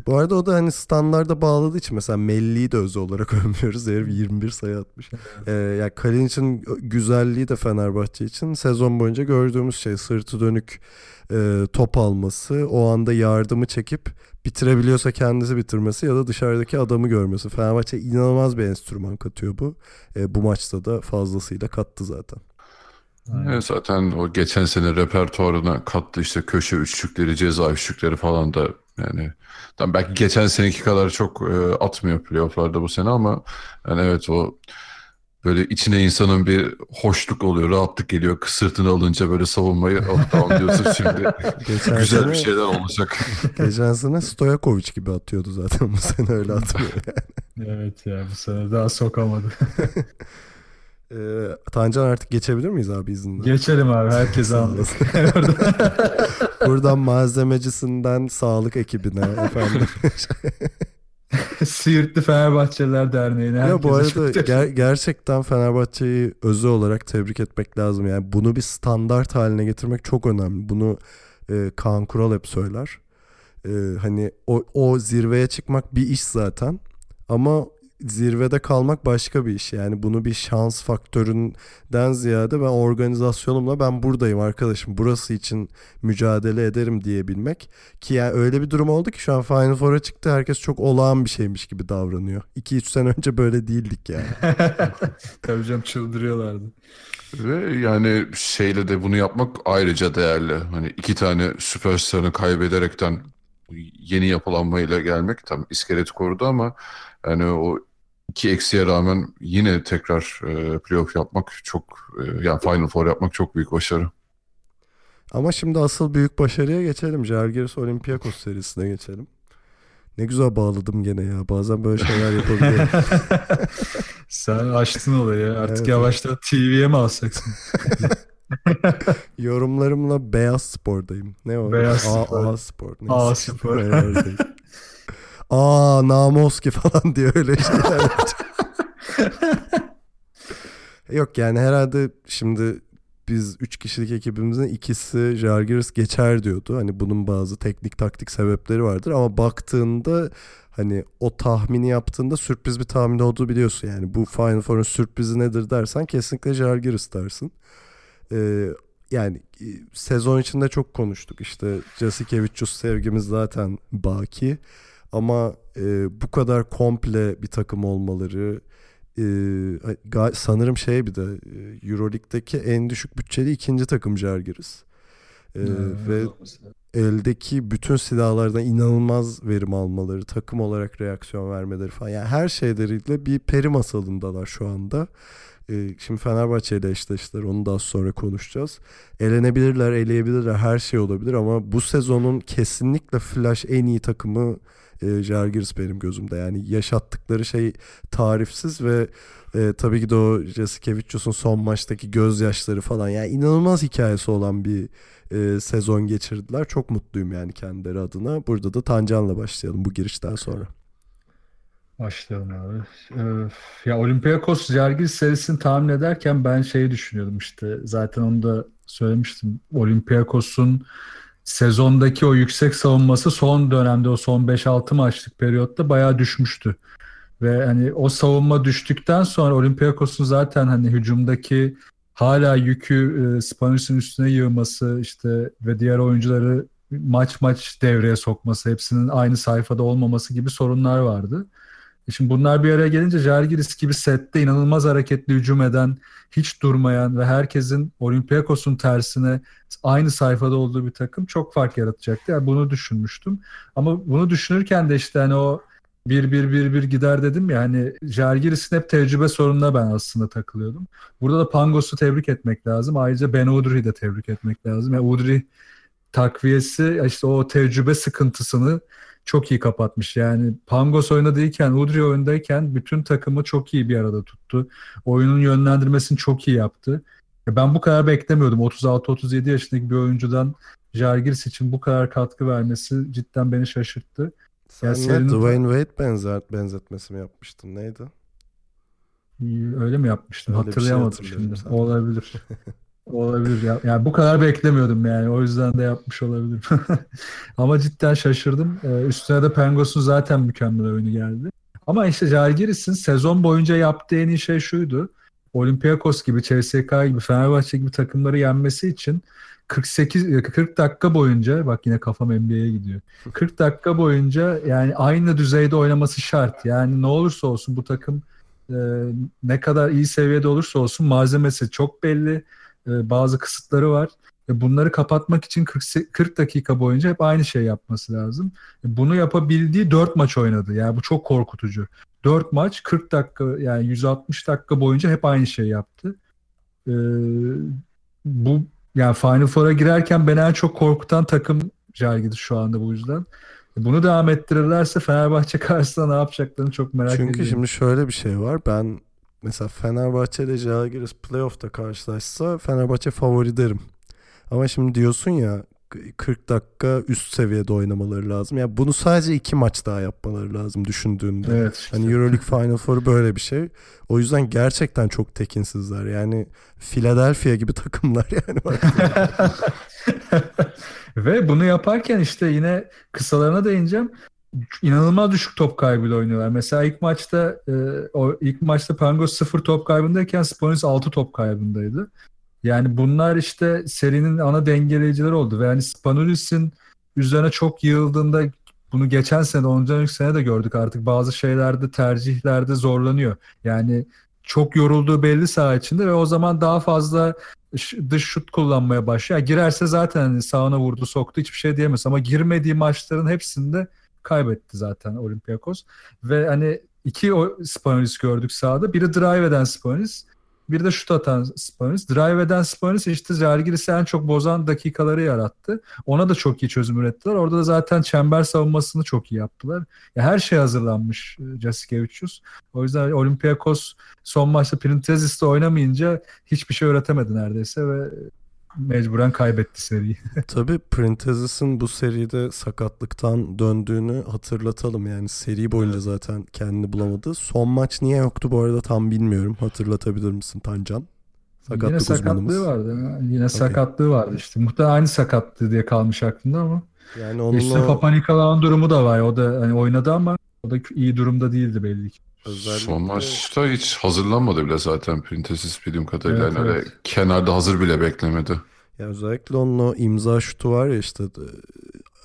Bu arada o da hani standarda bağladığı için mesela Melli'yi de özel olarak [laughs] övmüyoruz. Herif 21 sayı atmış. Ee, yani Kalinic'in güzelliği de Fenerbahçe için sezon boyunca gördüğümüz şey sırtı dönük e, top alması, o anda yardımı çekip bitirebiliyorsa kendisi bitirmesi ya da dışarıdaki adamı görmesi. Fenerbahçe inanılmaz bir enstrüman katıyor bu. E, bu maçta da fazlasıyla kattı zaten. Evet, zaten o geçen sene repertuarına kattı işte köşe üçlükleri, ceza üçlükleri falan da yani tam belki geçen seneki kadar çok e, atmıyor playofflarda bu sene ama yani evet o böyle içine insanın bir hoşluk oluyor, rahatlık geliyor. Sırtını alınca böyle savunmayı oh, tamam diyorsun [laughs] şimdi Geçen güzel sene, bir şeyler olacak. [laughs] geçen sene Stojakovic gibi atıyordu zaten bu sene öyle atmıyor. [laughs] Evet ya bu sene daha sokamadı. Ee, Tancan artık geçebilir miyiz abi izinle? Geçelim abi herkes anlasın. Buradan malzemecisinden sağlık ekibine efendim. [laughs] Siirtli Fenerbahçeliler Derneği'ne ya bu arada ger- gerçekten Fenerbahçe'yi özel olarak tebrik etmek lazım. Yani bunu bir standart haline getirmek çok önemli. Bunu e, Kaan Kural hep söyler. E, hani o, o zirveye çıkmak bir iş zaten. Ama zirvede kalmak başka bir iş. Yani bunu bir şans faktöründen ziyade ben organizasyonumla ben buradayım arkadaşım. Burası için mücadele ederim diyebilmek. Ki yani öyle bir durum oldu ki şu an Final Four'a çıktı. Herkes çok olağan bir şeymiş gibi davranıyor. 2-3 sene önce böyle değildik yani. [laughs] Tabii canım çıldırıyorlardı. Ve yani şeyle de bunu yapmak ayrıca değerli. Hani iki tane süperstarını kaybederekten yeni yapılanmayla gelmek tam iskeleti korudu ama yani o iki eksiye rağmen yine tekrar e, playoff yapmak çok e, yani Final Four yapmak çok büyük başarı. Ama şimdi asıl büyük başarıya geçelim. Žalgiris Olympiakos serisine geçelim. Ne güzel bağladım gene ya. Bazen böyle şeyler yapabiliyorum. [laughs] Sen açtın olayı. Artık Evet, yavaştan TV'ye mi alsaksın? [laughs] Yorumlarımla Beyaz Spor'dayım. Ne o? Beyaz A, Spor. A Spor. Neyse. A Spor. Aa Namoski [laughs] falan diye öyle şeyler. [laughs] Yok yani herhalde şimdi biz 3 kişilik ekibimizin ikisi Žalgiris geçer diyordu. Hani bunun bazı teknik taktik sebepleri vardır ama baktığında hani o tahmini yaptığında sürpriz bir tahmin olduğu biliyorsun. Yani bu Final Four'un sürprizi nedir dersen kesinlikle Žalgiris dersin. Ee, yani e, sezon içinde çok konuştuk. İşte Jasikevicius sevgimiz zaten baki. Ama e, bu kadar komple bir takım olmaları e, sanırım şey bir de e, Euroleague'deki en düşük bütçeli ikinci takım Žalgiris. E, ve eldeki bütün silahlardan inanılmaz verim almaları, takım olarak reaksiyon vermeleri falan. Yani her şeyleriyle bir peri masalındalar şu anda. Ee, Şimdi Fenerbahçe ile eşleştiler. Onu daha sonra konuşacağız. Elenebilirler, eleyebilirler. Her şey olabilir ama bu sezonun kesinlikle flash en iyi takımı e, Žalgiris benim gözümde. Yani yaşattıkları şey tarifsiz ve e, tabii ki de o Jasikevicius'un son maçtaki gözyaşları falan. Yani inanılmaz hikayesi olan bir e, sezon geçirdiler. Çok mutluyum yani kendileri adına. Burada da Tancan'la başlayalım bu girişten sonra. Başlayalım abi. Ee, ya Olympiakos Žalgiris serisini tahmin ederken ben şeyi düşünüyordum işte. Zaten onu da söylemiştim. Olympiakos'un sezondaki o yüksek savunması son dönemde o son 5-6 maçlık periyotta bayağı düşmüştü. Ve hani o savunma düştükten sonra Olympiakos'un zaten hani hücumdaki hala yükü e, Spanulis'in üstüne yığması işte ve diğer oyuncuları maç maç devreye sokması, hepsinin aynı sayfada olmaması gibi sorunlar vardı. E Şimdi bunlar bir araya gelince Žalgiris gibi sette inanılmaz hareketli hücum eden, hiç durmayan ve herkesin Olympiakos'un tersine aynı sayfada olduğu bir takım çok fark yaratacaktı. Yani bunu düşünmüştüm. Ama bunu düşünürken de işte hani o 1-1-1-1 gider dedim ya hani Žalgiris'in hep tecrübe sorununa ben aslında takılıyordum. Burada da Pangos'u tebrik etmek lazım. Ayrıca Ben Udrih'i de tebrik etmek lazım. Yani Udrih takviyesi işte o tecrübe sıkıntısını çok iyi kapatmış. Yani Pangos oynadıyken, Udrih oyundayken bütün takımı çok iyi bir arada tuttu. Oyunun yönlendirmesini çok iyi yaptı. Ya Ben bu kadar beklemiyordum. 36-37 yaşındaki bir oyuncudan Žalgiris için bu kadar katkı vermesi cidden beni şaşırttı. Sen Ya ne serinin- Dwayne Wade benzer, benzetmesi mi yapmıştın? Neydi? Öyle mi yapmıştım? Öyle şey Hatırlayamadım hatırlıyorum şimdi. sanki. Olabilir. [laughs] Olabilir. Ya, yani bu kadar beklemiyordum yani. O yüzden de yapmış olabilirim. [laughs] Ama cidden şaşırdım. Ee, üstüne de Pengos'un zaten mükemmel oyunu geldi. Ama işte Jalgiris'in sezon boyunca yaptığı en iyi şey şuydu. Olympiakos gibi, CSK gibi, Fenerbahçe gibi takımları yenmesi için 48 40 dakika boyunca bak yine kafam NBA'ye gidiyor. 40 dakika boyunca yani aynı düzeyde oynaması şart. Yani ne olursa olsun bu takım e, ne kadar iyi seviyede olursa olsun malzemesi çok belli. E, bazı kısıtları var. E, bunları kapatmak için 40, 40 dakika boyunca hep aynı şey yapması lazım. E, bunu yapabildiği 4 maç oynadı. Yani bu çok korkutucu. 4 maç 40 dakika yani 160 dakika boyunca hep aynı şey yaptı. E, bu yani Final Four'a girerken beni en çok korkutan takım Jalgiris şu anda bu yüzden. Bunu devam ettirirlerse Fenerbahçe karşısında ne yapacaklarını çok merak Çünkü ediyorum. şimdi şöyle bir şey var. Ben mesela Fenerbahçe ile Žalgiris playoff'ta karşılaşsa Fenerbahçe favori derim. Ama şimdi diyorsun ya 40 dakika üst seviyede oynamaları lazım. Ya bunu sadece iki maç daha yapmaları lazım düşündüğünde. Evet. işte. Hani Euroleague Final Four böyle bir şey. O yüzden gerçekten çok tekinsizler. Yani Philadelphia gibi [laughs] takımlar yani. [laughs] Ve bunu yaparken işte yine kısalarına değineceğim. İnanılmaz düşük top kaybıyla oynuyorlar. Mesela ilk maçta e, o ilk maçta Pangos 0 top kaybındayken Sponis 6 top kaybındaydı. Yani bunlar işte serinin ana dengeleyicileri oldu ve yani Spanulis'in üzerine çok yığıldığında bunu geçen sene, ondan önceki sene de gördük artık bazı şeylerde tercihlerde zorlanıyor. Yani çok yorulduğu belli saha içinde ve o zaman daha fazla dış şut kullanmaya başlıyor. Yani girerse zaten hani sağına vurdu, soktu hiçbir şey diyemez ama girmediği maçların hepsinde kaybetti zaten Olympiakos. Ve hani iki o Spanulis gördük sahada. Biri drive eden Spanulis, bir de şut atan Spanulis. Drive eden Spanulis işte Žalgiris'i en çok bozan dakikaları yarattı. Ona da çok iyi çözüm ürettiler. Orada da zaten çember savunmasını çok iyi yaptılar. Ya her şey hazırlanmış e, Jasikevicius. O yüzden Olympiakos son maçta Printezis'te oynamayınca hiçbir şey öğretemedi neredeyse ve mecburen kaybetti seriyi. [laughs] Tabii Printezis'in bu seride sakatlıktan döndüğünü hatırlatalım. Yani seri boyunca zaten kendini bulamadı. Son maç niye yoktu bu arada tam bilmiyorum. Hatırlatabilir misin Tancan? Sakatlık Yine sakatlığı uzmanımız. vardı. Yine sakatlığı vardı işte. Muhtemelen aynı sakatlığı diye kalmış aklımda ama. Yani onun Üstüne o Papa Nikolaou'nun durumu da var. O da hani oynadı ama o da iyi durumda değildi belli ki. Özellikle Son maçta hiç hazırlanmadı bile zaten Printezis bildiğim kadarıyla. Evet, Yani evet. kenarda hazır bile beklemedi. Ya özellikle onun o imza şutu var ya işte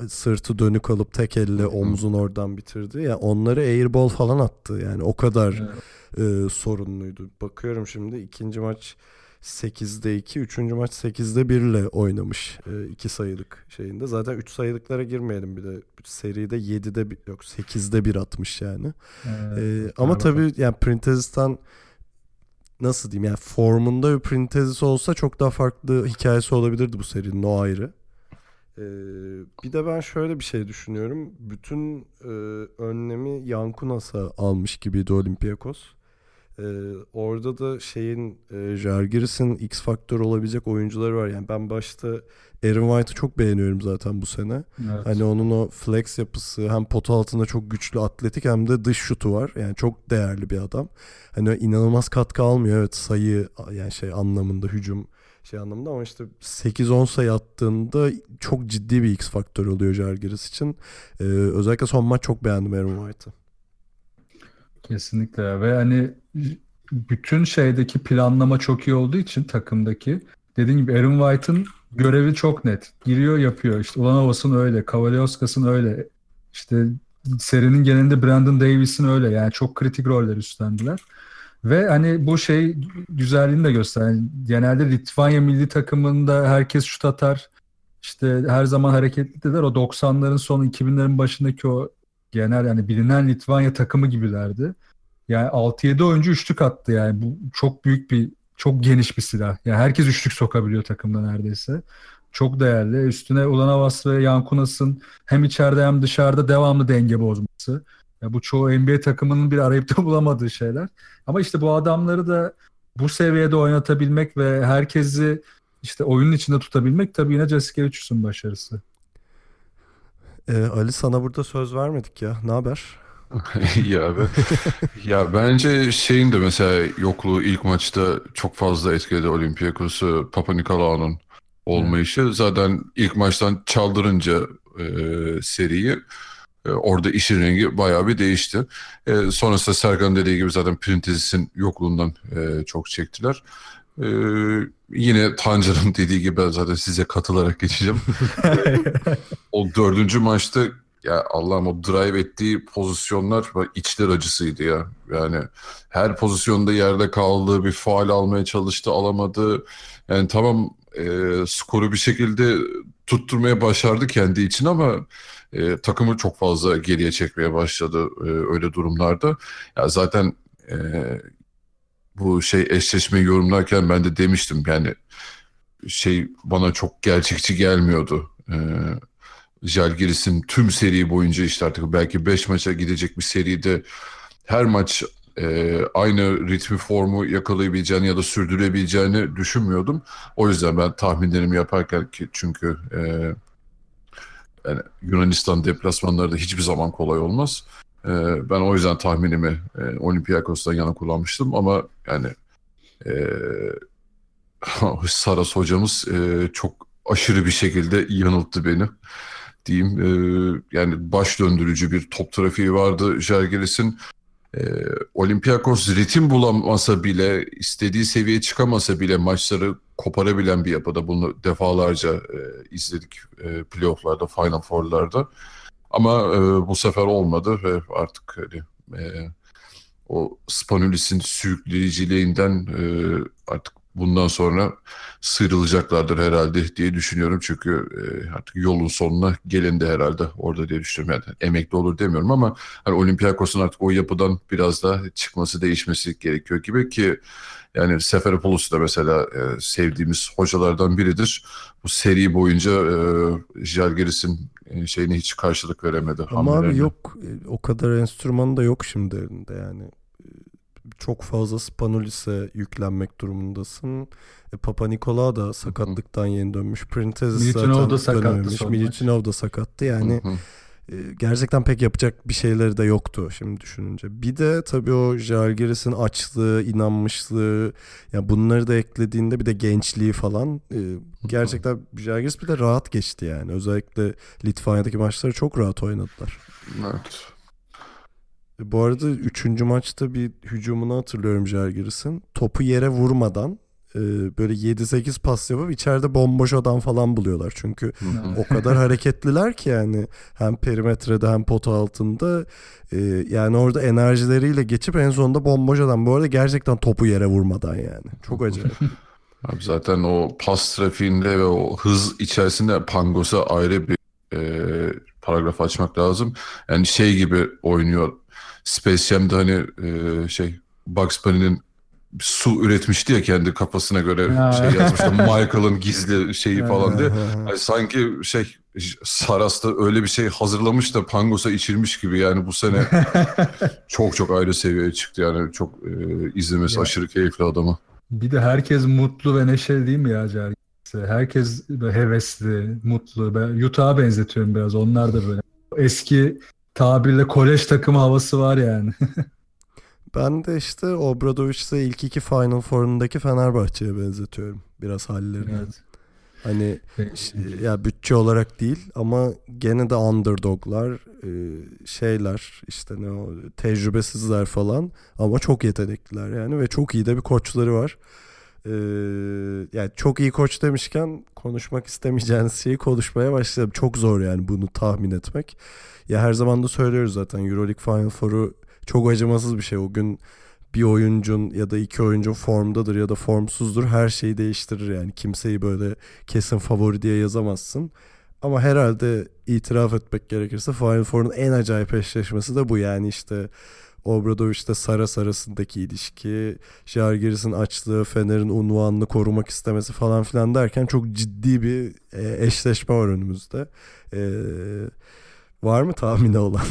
e, sırtı dönük alıp tek elle omzun oradan bitirdi. Ya onları airball falan attı. Yani o kadar e, sorunluydu. Bakıyorum şimdi ikinci maç 8'de 2, üçüncü maç 8'de 1 ile oynamış. 2 sayılık şeyinde. Zaten 3 sayılıklara girmeyelim bir de. Seride 7'de bir, yok 8'de 1 atmış yani. Evet, Ee, ama tabii yani Printezis'ten nasıl diyeyim yani formunda bir Printezis olsa çok daha farklı hikayesi olabilirdi bu serinin o ayrı. Ee, bir de ben şöyle bir şey düşünüyorum. Bütün e, önlemi Yankunas'a almış gibiydi Olympiakos. Ee, orada da şeyin e, Žalgiris'in X faktör olabilecek oyuncuları var. Yani ben başta Aaron White'ı çok beğeniyorum zaten bu sene. Evet. Hani onun o flex yapısı hem pot altında çok güçlü atletik hem de dış şutu var. Yani çok değerli bir adam. Hani inanılmaz katkı almıyor evet sayı yani şey anlamında hücum şey anlamında ama işte 8-10 sayı attığında çok ciddi bir X faktör oluyor Žalgiris için. Ee, özellikle son maç çok beğendim Aaron White'ı. Kesinlikle ve hani bütün şeydeki planlama çok iyi olduğu için takımdaki dediğim gibi Aaron White'ın görevi çok net. Giriyor yapıyor. İşte Ulanovas'ın öyle, Kavaliauskas'ın öyle. İşte serinin genelinde Brandon Davis'in öyle. Yani çok kritik roller üstlendiler. Ve hani bu şey güzelliğini de gösteriyor. Yani genelde Litvanya milli takımında herkes şut atar. İşte her zaman hareketlidirler. O 90'ların sonu 2000'lerin başındaki o genel yani bilinen Litvanya takımı gibilerdi. Yani 6-7 oyuncu üçlük attı yani. Bu çok büyük bir çok geniş bir silah. Yani herkes üçlük sokabiliyor takımda neredeyse. Çok değerli. Üstüne Ulanovas ve Yankunas'ın hem içeride hem dışarıda devamlı denge bozması. Ya bu çoğu NBA takımının bir arayıp da [laughs] bulamadığı şeyler. Ama işte bu adamları da bu seviyede oynatabilmek ve herkesi işte oyunun içinde tutabilmek tabii yine Jasikevicius'un başarısı. Ee, Ali sana burada söz vermedik ya. Ne haber? [laughs] ya abi. ya bence şeyin de mesela yokluğu ilk maçta çok fazla etkiledi Olympiakos'u Papa Nikolaou'nun olmayışı. Zaten ilk maçtan çaldırınca e, seriyi e, orada işin rengi bayağı bir değişti. E, sonrasında Serkan dediği gibi zaten Printezis'in yokluğundan e, çok çektiler. E, yine Tancan'ın [laughs] dediği gibi ben zaten size katılarak geçeceğim. [laughs] o dördüncü maçta ya Allah'ım o drive ettiği pozisyonlar içler acısıydı ya. Yani her pozisyonda yerde kaldı, bir faal almaya çalıştı, alamadı. Yani tamam e, skoru bir şekilde tutturmaya başardı kendi için ama e, takımı çok fazla geriye çekmeye başladı e, öyle durumlarda. Ya zaten e, bu şey eşleşmeyi yorumlarken ben de demiştim yani şey bana çok gerçekçi gelmiyordu. E, Jalgiris'in tüm seri boyunca işte artık belki 5 maça gidecek bir seride her maç e, aynı ritmi formu yakalayabileceğini ya da sürdürebileceğini düşünmüyordum. O yüzden ben tahminlerimi yaparken ki çünkü e, yani Yunanistan deplasmanları da hiçbir zaman kolay olmaz. E, ben o yüzden tahminimi e, Olympiakos'tan yana kullanmıştım ama yani e, [laughs] Saras hocamız e, çok aşırı bir şekilde yanılttı beni diyeyim. E, yani baş döndürücü bir top trafiği vardı Jalgiris'in. E, Olympiakos ritim bulamasa bile, istediği seviyeye çıkamasa bile maçları koparabilen bir yapıda. Bunu defalarca e, izledik e, playofflarda, Final Four'larda. Ama e, bu sefer olmadı ve artık hani, e, o Spanulis'in sürükleyiciliğinden e, artık bundan sonra sıyrılacaklardır herhalde diye düşünüyorum. Çünkü e, artık yolun sonuna gelin de herhalde orada diye düşünüyorum. Yani emekli olur demiyorum ama hani Olympiakos'un artık o yapıdan biraz da çıkması, değişmesi gerekiyor gibi ki yani Seferopoulos da mesela e, sevdiğimiz hocalardan biridir. Bu seri boyunca e, Jalgiris'in e, şeyine hiç karşılık veremedi. Ama abi yok o kadar enstrüman da yok şimdi elinde yani çok fazla Spanulis'e yüklenmek durumundasın. E, Papa Nikola da sakatlıktan yeni dönmüş. Printezis zaten da dönememiş. Militinov da sakattı. Yani e, gerçekten pek yapacak bir şeyleri de yoktu şimdi düşününce. Bir de tabii o Jalgiris'in açlığı, inanmışlığı yani bunları da eklediğinde bir de gençliği falan e, gerçekten Jalgiris bir de rahat geçti yani. Özellikle Litvanya'daki maçları çok rahat oynadılar. Evet. Bu arada üçüncü maçta bir hücumunu hatırlıyorum Jalgiris'in. Topu yere vurmadan e, böyle 7-8 pas yapıp içeride bomboş adam falan buluyorlar. Çünkü o kadar hareketliler ki yani hem perimetrede hem pota altında e, yani orada enerjileriyle geçip en sonunda bomboş adam. Bu arada gerçekten topu yere vurmadan yani. Çok acayip. [laughs] Abi zaten o pas trafiğinde ve o hız içerisinde Pangos'a ayrı bir e, paragraf açmak lazım. Yani şey gibi oynuyor Space Jam'de hani e, şey Bugs Bunny'nin su üretmişti ya kendi kafasına göre ya. şey yazmıştı. Michael'ın gizli şeyi falan diye. Yani sanki şey Saras da öyle bir şey hazırlamış da Pangos'a içirmiş gibi yani bu sene [laughs] çok çok ayrı seviyeye çıktı yani çok e, izlemesi ya. aşırı keyifli adamı. Bir de herkes mutlu ve neşeli değil mi ya Cergi? Herkes hevesli, mutlu. Ben Utah'a benzetiyorum biraz. Onlar da böyle. Eski tabirle kolej takımı havası var yani. [laughs] ben de işte Obradovic'le ilk iki Final Four'undaki Fenerbahçe'ye benzetiyorum biraz hallerini. Evet. Hani ya bütçe olarak değil ama gene de underdoglar e, şeyler işte ne o tecrübesizler falan ama çok yetenekliler yani ve çok iyi de bir koçları var. Ee, yani çok iyi koç demişken konuşmak istemeyeceğiniz şeyi konuşmaya başladım. Çok zor yani bunu tahmin etmek. Ya her zaman da söylüyoruz zaten Euroleague Final Four'u çok acımasız bir şey. O gün bir oyuncun ya da iki oyuncun formdadır ya da formsuzdur her şeyi değiştirir yani. Kimseyi böyle kesin favori diye yazamazsın. Ama herhalde itiraf etmek gerekirse Final Four'un en acayip eşleşmesi de bu yani işte Obradoviç'te Saras arasındaki ilişki, Jalgiris'in açlığı, Fener'in unvanını korumak istemesi falan filan derken çok ciddi bir e, eşleşme var önümüzde. E, var mı tahmini olan?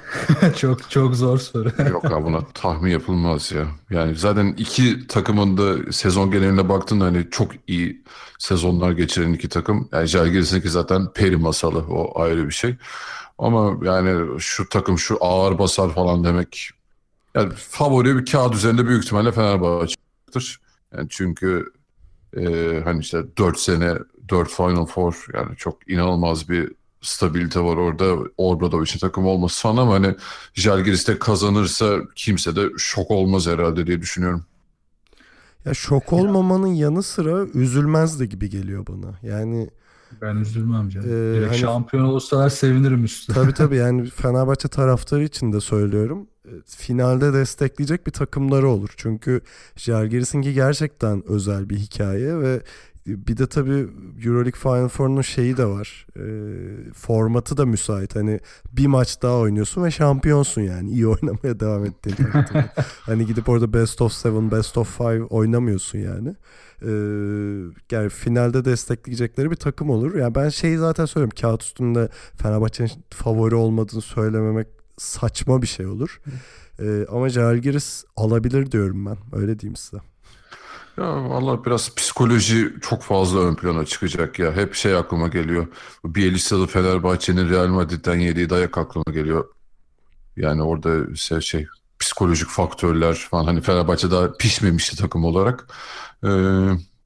[laughs] çok çok zor soru. Yok abi buna tahmin yapılmaz ya. Yani zaten iki takımın da sezon geneline baktığında hani çok iyi sezonlar geçiren iki takım. Yani Jalgiris'inki zaten peri masalı o ayrı bir şey. Ama yani şu takım şu ağır basar falan demek yani favori bir kağıt üzerinde büyük ihtimalle Fenerbahçe'dir. Yani çünkü e, hani işte 4 sene 4 Final Four yani çok inanılmaz bir stabilite var orada. Obradovic'in takım olması falan ama hani Jalgiris de kazanırsa kimse de şok olmaz herhalde diye düşünüyorum. Ya şok olmamanın yanı sıra üzülmez de gibi geliyor bana. Yani Ben üzülmem canım. Ee, Direkt hani- şampiyon olsalar sevinirim üstüne. tabii tabii [laughs] yani Fenerbahçe taraftarı için de söylüyorum. E, Finalde destekleyecek bir takımları olur. Çünkü Jalgiris'inki gerçekten özel bir hikaye ve bir de tabii Euroleague Final Four'un şeyi de var. E, formatı da müsait. Hani bir maç daha oynuyorsun ve şampiyonsun yani. iyi [laughs] oynamaya devam ettiğin takdirde. hani gidip orada best of seven, best of five oynamıyorsun yani. Ee, yani finalde destekleyecekleri bir takım olur. Yani ben şeyi zaten söylüyorum. Kağıt üstünde Fenerbahçe'nin favori olmadığını söylememek saçma bir şey olur. Ee, ama Jalgiris alabilir diyorum ben. Öyle diyeyim size. Ya valla biraz psikoloji çok fazla ön plana çıkacak ya. Hep şey aklıma geliyor. Bu Bielitsa'lı Fenerbahçe'nin Real Madrid'den yediği dayak aklıma geliyor. Yani orada şey, şey psikolojik faktörler falan hani Fenerbahçe daha pişmemişti takım olarak. Ee,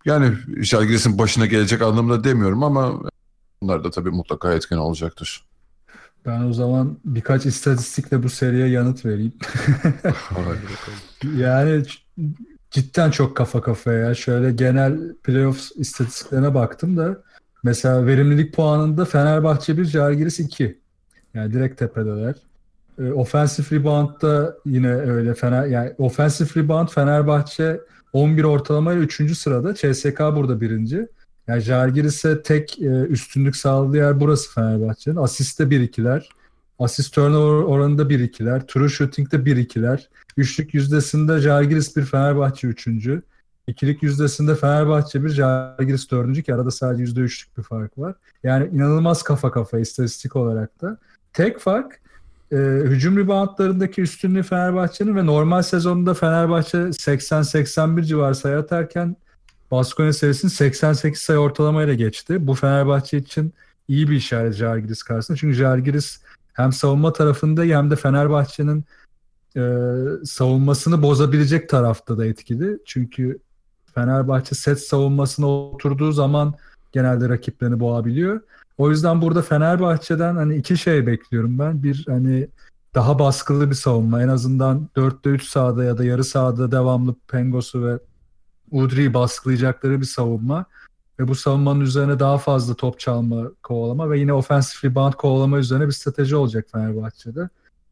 yani Jalgiris'in başına gelecek anlamda demiyorum ama bunlar da tabii mutlaka etken olacaktır. Ben o zaman birkaç istatistikle bu seriye yanıt vereyim. [laughs] Yani cidden çok kafa kafaya ya. Şöyle genel playoff istatistiklerine baktım da mesela verimlilik puanında Fenerbahçe 1, Žalgiris 2. Yani direkt tepedeler. E, offensive rebound'da yine öyle Fener yani offensive rebound Fenerbahçe 11 ortalamayla 3. sırada. CSK burada birinci. Yani Žalgiris'e tek e, üstünlük sağladığı yer burası Fenerbahçe'nin. Asiste 1-2'ler. Asist turnover oranında 1-2'ler. True shooting'de 1-2'ler. Üçlük yüzdesinde Žalgiris bir Fenerbahçe üçüncü. İkilik yüzdesinde Fenerbahçe bir Žalgiris dördüncü ki arada sadece yüzde üçlük bir fark var. Yani inanılmaz kafa kafa istatistik olarak da. Tek fark e, hücum reboundlarındaki üstünlüğü Fenerbahçe'nin ve normal sezonunda Fenerbahçe 80-81 civarı sayı atarken Baskonya serisini 88 sayı ortalamayla geçti. Bu Fenerbahçe için iyi bir işaret Žalgiris karşısında. Çünkü Žalgiris hem savunma tarafında hem de Fenerbahçe'nin e, savunmasını bozabilecek tarafta da etkili. Çünkü Fenerbahçe set savunmasına oturduğu zaman genelde rakiplerini boğabiliyor. O yüzden burada Fenerbahçe'den hani iki şey bekliyorum ben. Bir hani daha baskılı bir savunma. En azından 4'te 3 sahada ya da yarı sahada devamlı Pengos'u ve Udri'yi baskılayacakları bir savunma. Ve bu savunmanın üzerine daha fazla top çalma, kovalama ve yine offensive rebound kovalama üzerine bir strateji olacak Fenerbahçe'de.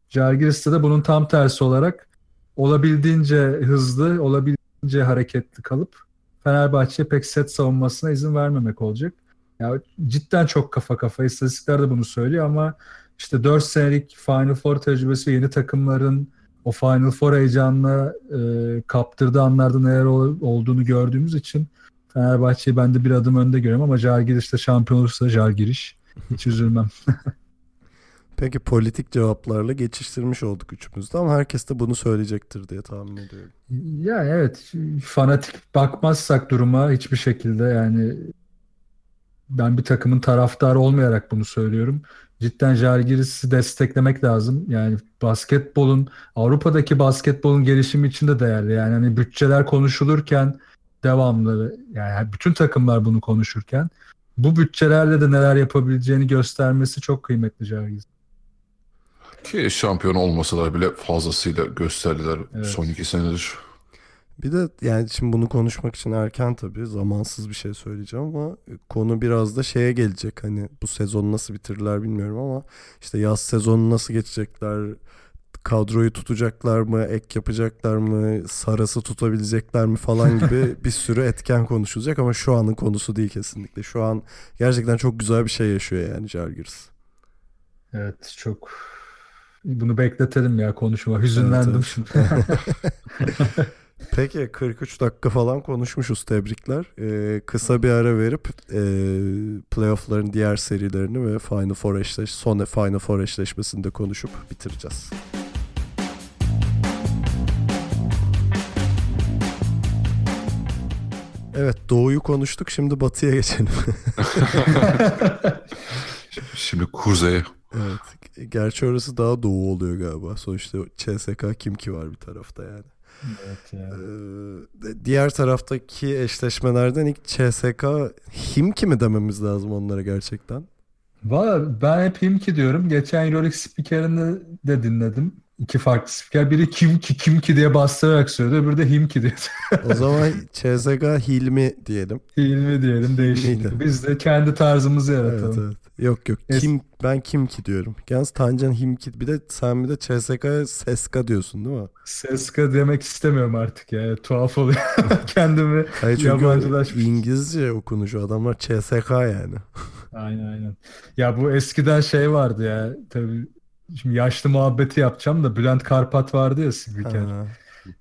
Jalgiris'te de bunun tam tersi olarak olabildiğince hızlı, olabildiğince hareketli kalıp Fenerbahçe'ye pek set savunmasına izin vermemek olacak. Ya cidden çok kafa kafa. İstatistikler de bunu söylüyor ama işte 4 senelik Final Four tecrübesi yeni takımların o Final Four heyecanına e, kaptırdığı anlarda neler ol- olduğunu gördüğümüz için Fenerbahçe'yi ben de bir adım önde görüyorum ama Jalgiris de şampiyon olursa Jalgiris. Hiç üzülmem. [laughs] Peki politik cevaplarla geçiştirmiş olduk üçümüz de ama herkes de bunu söyleyecektir diye tahmin ediyorum. Yani evet fanatik bakmazsak duruma hiçbir şekilde yani ben bir takımın taraftarı olmayarak bunu söylüyorum. Cidden Žalgiris'i desteklemek lazım. Yani basketbolun Avrupa'daki basketbolun gelişimi için de değerli. Yani hani bütçeler konuşulurken devamlı yani bütün takımlar bunu konuşurken bu bütçelerle de neler yapabileceğini göstermesi çok kıymetli Žalgiris. Ki şampiyon olmasalar bile fazlasıyla gösterdiler Evet. son iki senedir. Bir de yani şimdi bunu konuşmak için erken tabii zamansız bir şey söyleyeceğim ama konu biraz da şeye gelecek hani bu sezonu nasıl bitirirler bilmiyorum ama işte yaz sezonu nasıl geçecekler kadroyu tutacaklar mı ek yapacaklar mı sarası tutabilecekler mi falan gibi [laughs] bir sürü etken konuşulacak ama şu anın konusu değil kesinlikle şu an gerçekten çok güzel bir şey yaşıyor yani Jalgiris. Evet çok bunu bekletelim ya konuşma. Hüzünlendim Evet, şimdi. [laughs] Peki 43 dakika falan konuşmuşuz tebrikler. Ee, kısa bir ara verip e, playoff'ların diğer serilerini ve Final Four eşleş son Final Four eşleşmesini de konuşup bitireceğiz. Evet Doğu'yu konuştuk şimdi Batı'ya geçelim. [laughs] Şimdi kuzey Evet. Gerçi orası daha doğu oluyor galiba. Sonuçta CSK kim ki var bir tarafta yani. Evet ya. Ee, diğer taraftaki eşleşmelerden ilk CSK Himki mi dememiz lazım onlara gerçekten? Valla ben hep Himki diyorum. Geçen Euroleague spikerini de dinledim. İki farklı spiker. Biri kim ki kim ki diye bastırarak söylüyor. Öbürü de Himki diyor. O zaman CSK Hilmi diyelim. Hilmi diyelim. Hilmi. Biz de kendi tarzımızı Evet yaratalım. evet. Yok yok. Es- Kim ben kim ki diyorum. Yalnız Tancan Himki bir de sen bir de CSK Seska diyorsun değil mi? Seska demek istemiyorum artık ya. Tuhaf oluyor. [laughs] Kendimi Hayır çünkü Yabancılaşmış. İngilizce okunuşu adamlar CSK yani. Aynen aynen. Ya bu eskiden şey vardı ya. Tabii şimdi yaşlı muhabbeti yapacağım da Bülent Karpat vardı ya spiker.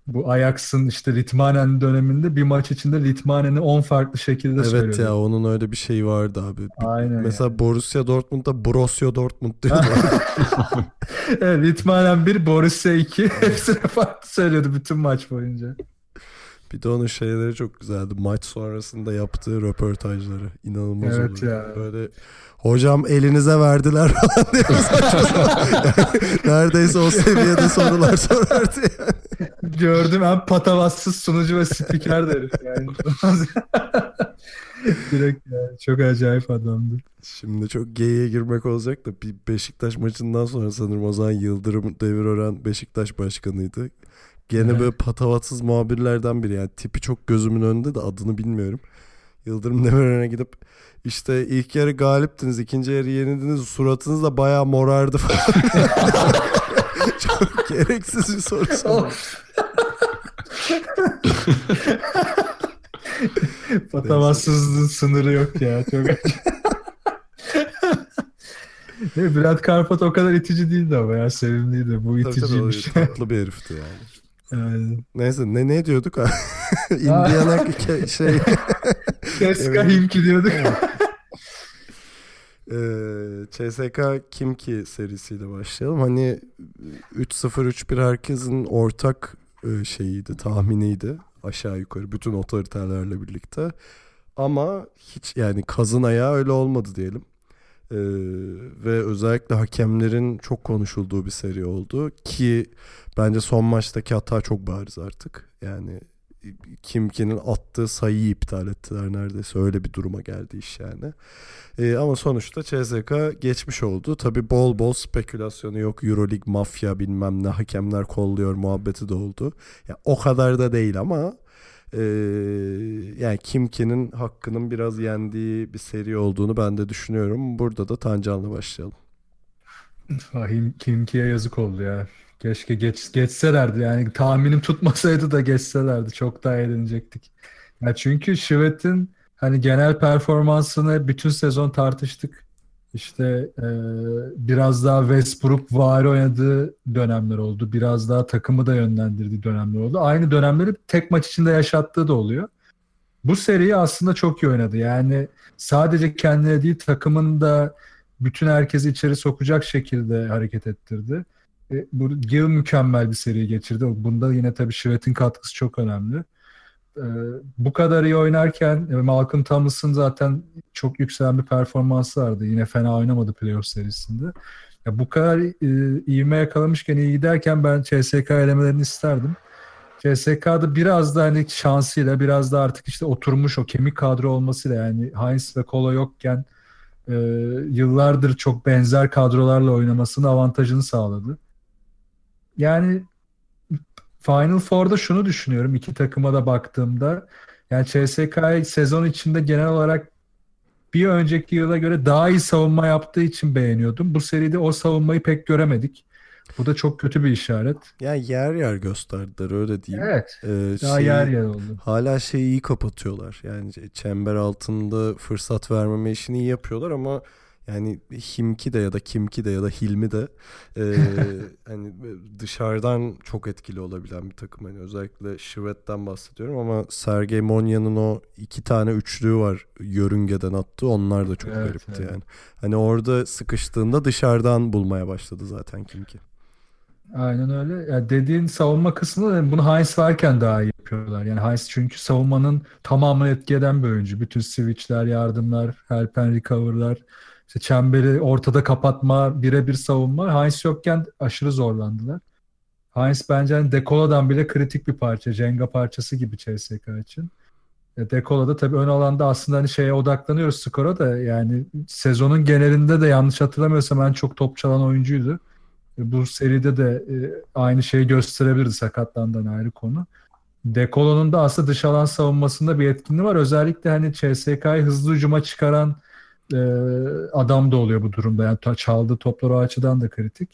Bu Ajax'ın işte Litmanen döneminde bir maç içinde Litmanen'i 10 farklı şekilde Evet söylüyordu. ya onun öyle bir şeyi vardı abi. Aynen Mesela Borussia Dortmund'da Borussia Dortmund diyorlar. [laughs] Evet, Litmanen 1, Borussia 2 [laughs] hepsine farklı söylüyordu bütün maç boyunca. Bir de onun şeyleri çok güzeldi. Maç sonrasında yaptığı röportajları. İnanılmaz Evet oluyor. ya. Böyle hocam elinize verdiler falan [laughs] diye sapan. Neredeyse o seviyede sorular sorardı yani. Gördüm en patavatsız sunucu ve spiker de herif yani. [laughs] Direkt ya, çok acayip adamdı. Şimdi çok geyiğe girmek olacak da bir Beşiktaş maçından sonra sanırım o zaman Yıldırım Demirören Beşiktaş başkanıydı. Gene Evet. böyle patavatsız muhabirlerden biri yani tipi çok gözümün önünde de adını bilmiyorum. Yıldırım Demirören'e gidip işte ilk yarı galiptiniz, ikinci yarı yenildiniz, suratınız da bayağı morardı [laughs] falan. çok gereksiz bir soru [laughs] sormuş. Patavatsızlığın sınırı yok ya. Çok Bülent Karpat o kadar itici değildi ama ya sevimliydi. Bu Tabii tabii, iticiymiş. tatlı bir herifti yani. Yani. Neyse ne ne diyorduk? [laughs] Indiana [laughs] ke- şey [laughs] Keska Himki diyorduk. Ee, CSK Kimki serisiyle başlayalım. Hani 3-0-3-1 herkesin ortak e, şeyiydi, tahminiydi. Aşağı yukarı bütün otoriterlerle birlikte. Ama hiç yani kazın ayağı öyle olmadı diyelim. Ee, ve özellikle hakemlerin çok konuşulduğu bir seri oldu ki bence son maçtaki hata çok bariz artık. Yani Kimki'nin attığı sayıyı iptal ettiler neredeyse öyle bir duruma geldi iş yani. Ee, ama sonuçta CSK geçmiş oldu. Tabi bol bol spekülasyonu yok. Euroleague mafya bilmem ne hakemler kolluyor muhabbeti de oldu. Ya, o kadar da değil ama e, yani Kimki'nin hakkının biraz yendiği bir seri olduğunu ben de düşünüyorum. Burada da Tancan'la başlayalım. Fahim Kimki'ye yazık oldu ya. Keşke geç, geçselerdi yani tahminim tutmasaydı da geçselerdi çok daha eğlenecektik. Ya çünkü Şivet'in hani genel performansını bütün sezon tartıştık. İşte e, biraz daha Westbrook var oynadığı dönemler oldu. Biraz daha takımı da yönlendirdiği dönemler oldu. Aynı dönemleri tek maç içinde yaşattığı da oluyor. Bu seriyi aslında çok iyi oynadı. Yani sadece kendine değil takımın da bütün herkesi içeri sokacak şekilde hareket ettirdi. E, bu Gil mükemmel bir seri geçirdi. Bunda yine tabii Şivet'in katkısı çok önemli. E, bu kadar iyi oynarken e, Malcolm Thomas'ın zaten çok yükselen bir performansı vardı. Yine fena oynamadı playoff serisinde. Ya bu kadar e, ivme yakalamışken iyi giderken ben CSK elemelerini isterdim. CSK'da biraz da hani şansıyla biraz da artık işte oturmuş o kemik kadro olmasıyla yani Heinz ve Kolo yokken e, yıllardır çok benzer kadrolarla oynamasının avantajını sağladı. Yani Final Four'da şunu düşünüyorum iki takıma da baktığımda. Yani CSK sezon içinde genel olarak bir önceki yıla göre daha iyi savunma yaptığı için beğeniyordum. Bu seride o savunmayı pek göremedik. Bu da çok kötü bir işaret. Yani yer yer gösterdiler öyle diyeyim. Evet. Ee, Daha şeyi- yer yer oldu. Hala şeyi iyi kapatıyorlar. Yani çember altında fırsat vermeme işini iyi yapıyorlar ama yani Himki de ya da Kimki de ya da Hilmi de e, [laughs] hani dışarıdan çok etkili olabilen bir takım. Hani özellikle Şivet'ten bahsediyorum ama Sergey Monya'nın o iki tane üçlüğü var yörüngeden attı. Onlar da çok Evet, garipti evet. yani. Hani orada sıkıştığında dışarıdan bulmaya başladı zaten Kimki. Aynen öyle. Ya dediğin savunma kısmında da bunu Heinz varken daha iyi yapıyorlar. Yani Heinz çünkü savunmanın tamamını etki eden bir oyuncu. Bütün switchler, yardımlar, help and recover'lar işte çemberi ortada kapatma, birebir savunma. Heinz yokken aşırı zorlandılar. Heinz bence hani Dekola'dan bile kritik bir parça. Jenga parçası gibi CSK için. E, Dekola'da tabii ön alanda aslında hani şeye odaklanıyoruz skora da yani sezonun genelinde de yanlış hatırlamıyorsam en çok top çalan oyuncuydu. E, Bu seride de e, aynı şeyi gösterebilirdi sakatlandan ayrı konu. Dekolo'nun da aslında dış alan savunmasında bir etkinliği var. Özellikle hani CSK'yı hızlı hücuma çıkaran e, adam da oluyor bu durumda. Yani ta- çaldığı toplar o açıdan da kritik.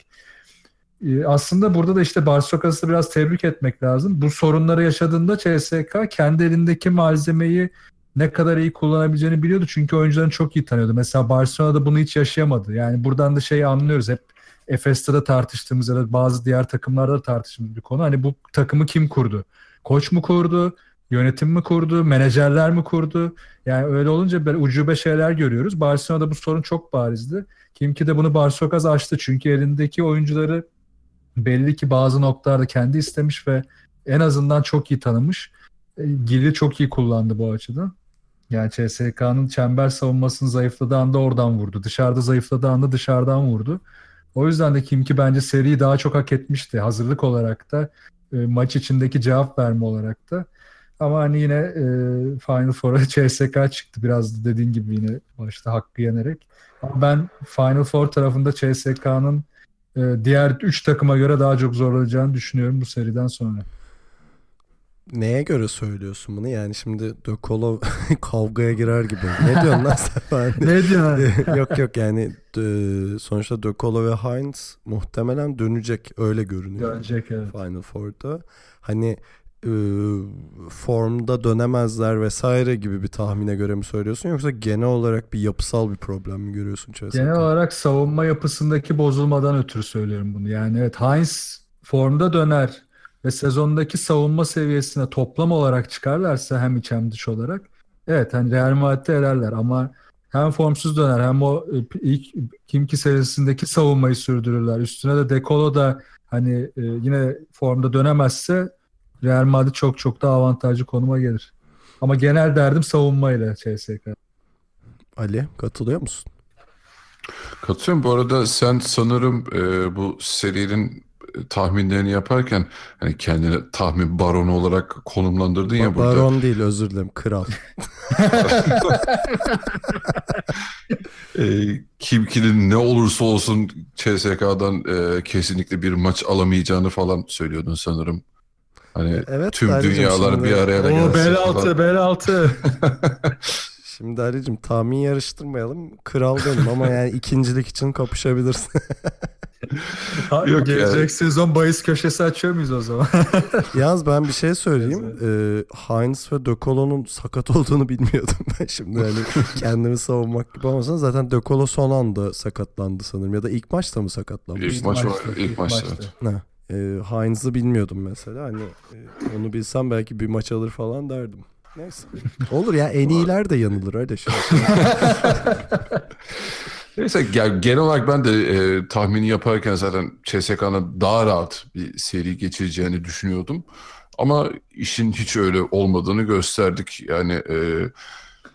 E, aslında burada da işte Barsokas'ı biraz tebrik etmek lazım. Bu sorunları yaşadığında CSK kendi elindeki malzemeyi ne kadar iyi kullanabileceğini biliyordu. Çünkü oyuncularını çok iyi tanıyordu. Mesela Barcelona'da bunu hiç yaşayamadı. Yani buradan da şeyi anlıyoruz. Hep Efes'te de tartıştığımız ya da bazı diğer takımlarda da tartıştığımız bir konu. Hani bu takımı kim kurdu? Koç mu kurdu? Yönetim mi kurdu? Menajerler mi kurdu? Yani öyle olunca böyle ucube şeyler görüyoruz. Barcelona'da bu sorun çok barizdi. Kim ki de bunu Barsokas açtı. Çünkü elindeki oyuncuları belli ki bazı noktalarda kendi istemiş ve en azından çok iyi tanımış. E, Gil'i çok iyi kullandı bu açıdan. Yani CSK'nın çember savunmasının zayıfladığı anda oradan vurdu. Dışarıda zayıfladığı anda dışarıdan vurdu. O yüzden de Kim ki bence seriyi daha çok hak etmişti. Hazırlık olarak da e, maç içindeki cevap verme olarak da. Ama hani yine e, Final Four'a [laughs] CSK çıktı biraz da dediğin gibi yine başta hakkı yenerek. Ama ben Final Four tarafında CSK'nın e, diğer 3 takıma göre daha çok zorlanacağını düşünüyorum bu seriden sonra. Neye göre söylüyorsun bunu? Yani şimdi De Colo [laughs] kavgaya girer gibi. Ne diyorsun lan sen? [laughs] Ne diyorsun? yok yok yani e, sonuçta De Colo ve Heinz muhtemelen dönecek öyle görünüyor. Dönecek evet. Final Four'da. Hani e, formda dönemezler vesaire gibi bir tahmine göre mi söylüyorsun yoksa genel olarak bir yapısal bir problem mi görüyorsun CSK? Genel olarak savunma yapısındaki bozulmadan ötürü söylüyorum bunu. Yani evet Heinz formda döner ve sezondaki savunma seviyesine toplam olarak çıkarlarsa hem iç hem dış olarak evet hani Real Madrid'de ederler ama hem formsuz döner hem o e, ilk Kimki serisindeki savunmayı sürdürürler. Üstüne de Dekolo da hani e, yine formda dönemezse Real Madrid çok çok daha avantajlı konuma gelir. Ama genel derdim savunmayla CSK. Ali katılıyor musun? Katılıyorum. Bu arada sen sanırım e, bu serinin tahminlerini yaparken hani kendini tahmin baronu olarak konumlandırdın ya burada. Baron değil özür dilerim kral. [laughs] E, kim kimin ne olursa olsun CSK'dan e, kesinlikle bir maç alamayacağını falan söylüyordun sanırım. Hani Evet, tüm Ali'cim dünyalar şimdi- bir araya da O gelse bel altı, bel altı. [laughs] Şimdi Ali'cim tahmin yarıştırmayalım. Kral benim ama yani ikincilik için kapışabilirsin. [laughs] Yok Gelecek yani. sezon bahis köşesi açıyor muyuz o zaman? [laughs] Yalnız ben bir şey söyleyeyim. Ee, Heinz ve De Colo'nun sakat olduğunu bilmiyordum ben şimdi. Yani kendimi savunmak gibi olmasın. Zaten De Colo son anda sakatlandı sanırım. Ya da ilk maçta mı sakatlanmış? İlk maç var, ilk maçta, evet. Ha. E, Heinz'ı bilmiyordum mesela. Hani e, onu bilsem belki bir maç alır falan derdim. Neyse. Olur ya en iyiler de yanılır öyle şey. [laughs] Neyse genel olarak ben de e, tahmini yaparken zaten CSK'nın daha rahat bir seri geçireceğini düşünüyordum. Ama işin hiç öyle olmadığını gösterdik. Yani e,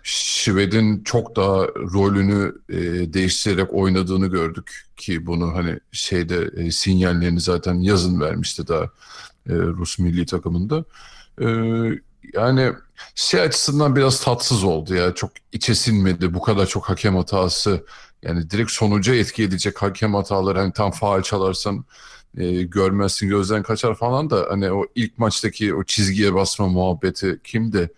Şved'in çok daha rolünü e, değiştirerek oynadığını gördük ki bunu hani şeyde e, sinyallerini zaten yazın vermişti daha e, Rus milli takımında. E, yani şey açısından biraz tatsız oldu ya. Çok içe sinmedi. Bu kadar çok hakem hatası yani direkt sonuca etki edecek hakem hataları hani tam faal çalarsan e, görmezsin gözden kaçar falan da hani o ilk maçtaki o çizgiye basma muhabbeti kimdi?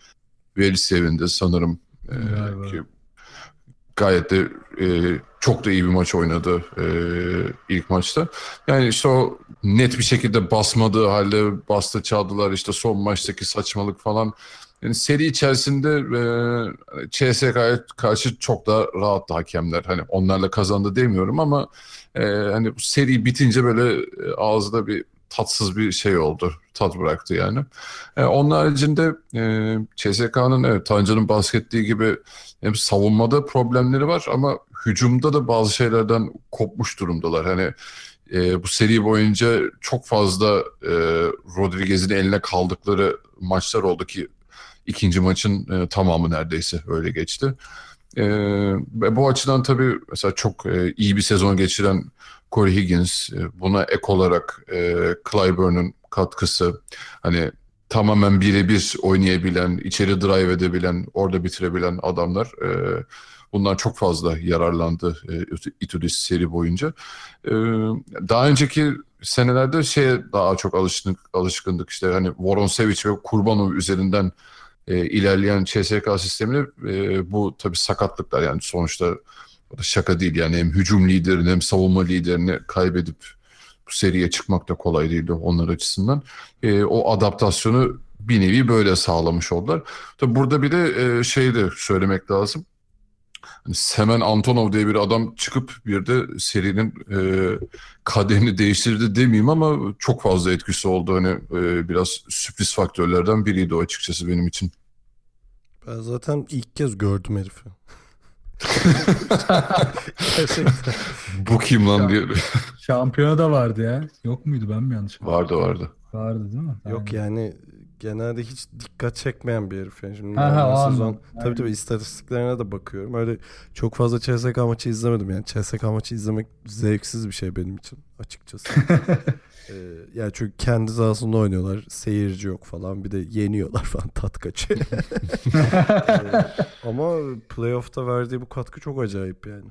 Veli sevindi sanırım. E, Galiba. ki gayet de e, çok da iyi bir maç oynadı e, ilk maçta. Yani işte o net bir şekilde basmadığı halde bastı çaldılar işte son maçtaki saçmalık falan. Yani seri içerisinde e, CSK'ya karşı çok daha rahattı hakemler. Hani onlarla kazandı demiyorum ama e, hani seri bitince böyle e, ağızda bir tatsız bir şey oldu. Tat bıraktı yani. E, onun haricinde e, CSK'nın evet Tancan'ın bahsettiği gibi hem savunmada problemleri var ama hücumda da bazı şeylerden kopmuş durumdalar. Hani e, bu seri boyunca çok fazla e, Rodriguez'in eline kaldıkları maçlar oldu ki ikinci maçın e, tamamı neredeyse öyle geçti. E, bu açıdan tabii mesela çok e, iyi bir sezon geçiren Corey Higgins, e, buna ek olarak e, Clyburn'un katkısı, hani tamamen birebir oynayabilen, içeri drive edebilen, orada bitirebilen adamlar. E, bundan çok fazla yararlandı e, Itudis seri boyunca. E, daha önceki senelerde şeye daha çok alışkındık, alışkındık işte hani Voron Sevic ve Kurbanov üzerinden e, ilerleyen CSK sistemine e, bu tabii sakatlıklar yani sonuçta şaka değil yani hem hücum liderini hem savunma liderini kaybedip bu seriye çıkmak da kolay değildi onlar açısından. E, o adaptasyonu bir nevi böyle sağlamış oldular. Tabii burada bir de e, şey de söylemek lazım. Hani Semen Antonov diye bir adam çıkıp bir de serinin e, kaderini değiştirdi demeyeyim ama çok fazla etkisi oldu. Hani e, biraz sürpriz faktörlerden biriydi o açıkçası benim için. Ben zaten ilk kez gördüm herifi. Gerçekten. Bu kim lan diye. Şampiyona da vardı ya. Yok muydu ben mi yanlış vardı vardı. Vardı değil mi? Yok yani genelde hiç dikkat çekmeyen bir herif. Yani şimdi Ha, ha, sezon, tabii tabii istatistiklerine de bakıyorum. Öyle çok fazla CSK maçı izlemedim. Yani CSK maçı izlemek zevksiz bir şey benim için açıkçası. [laughs] Ee, yani çünkü kendi sahasında oynuyorlar. Seyirci yok falan. Bir de yeniyorlar [laughs] falan tat kaçıyor. [laughs] Ee, ama playoff'ta verdiği bu katkı çok acayip yani.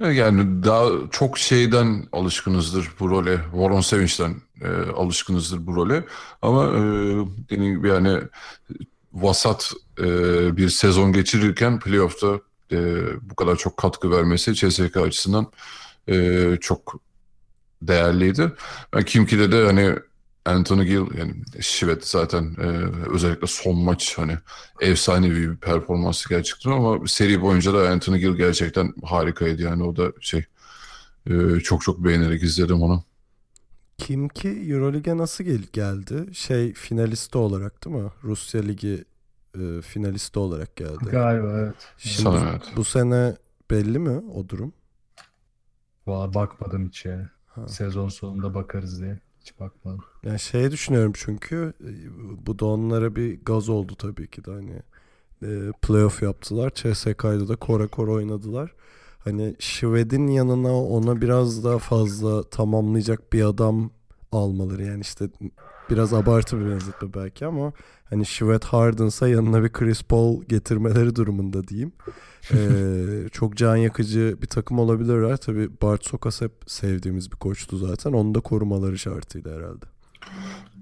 Yani daha çok şeyden alışkınızdır bu role. Warren Sevinç'ten e, alışkınızdır bu role. Ama e, dediğim gibi yani vasat e, bir sezon geçirirken playoff'ta e, bu kadar çok katkı vermesi CSK açısından e, çok değerliydi. Ben Kimki'de de hani Anthony Gill yani Şivet zaten e, özellikle son maç hani efsanevi bir performansı gerçekten ama seri boyunca da Anthony Gill gerçekten harikaydı yani o da şey e, çok çok beğenerek izledim onu. Kim ki Euroleague'e nasıl gel geldi? Şey finalisti olarak değil mi? Rusya Ligi e, finalisti olarak geldi. Galiba evet. Şimdi Sanırım evet. bu sene belli mi o durum? Valla bakmadım hiç yani. Ha. Sezon sonunda bakarız diye. Bakmadım. Yani şey düşünüyorum çünkü e, bu da onlara bir gaz oldu tabii ki de hani e, playoff yaptılar. CSK'da da kora kora oynadılar. Hani Şved'in yanına ona biraz daha fazla tamamlayacak bir adam almaları yani işte biraz abartı bir benzetme belki ama hani Şved Harden'sa yanına bir Chris Paul getirmeleri durumunda diyeyim. Ee, [laughs] çok can yakıcı bir takım olabilirler. Tabii Bart Sokas hep sevdiğimiz bir koçtu zaten. Onu da korumaları şartıydı herhalde.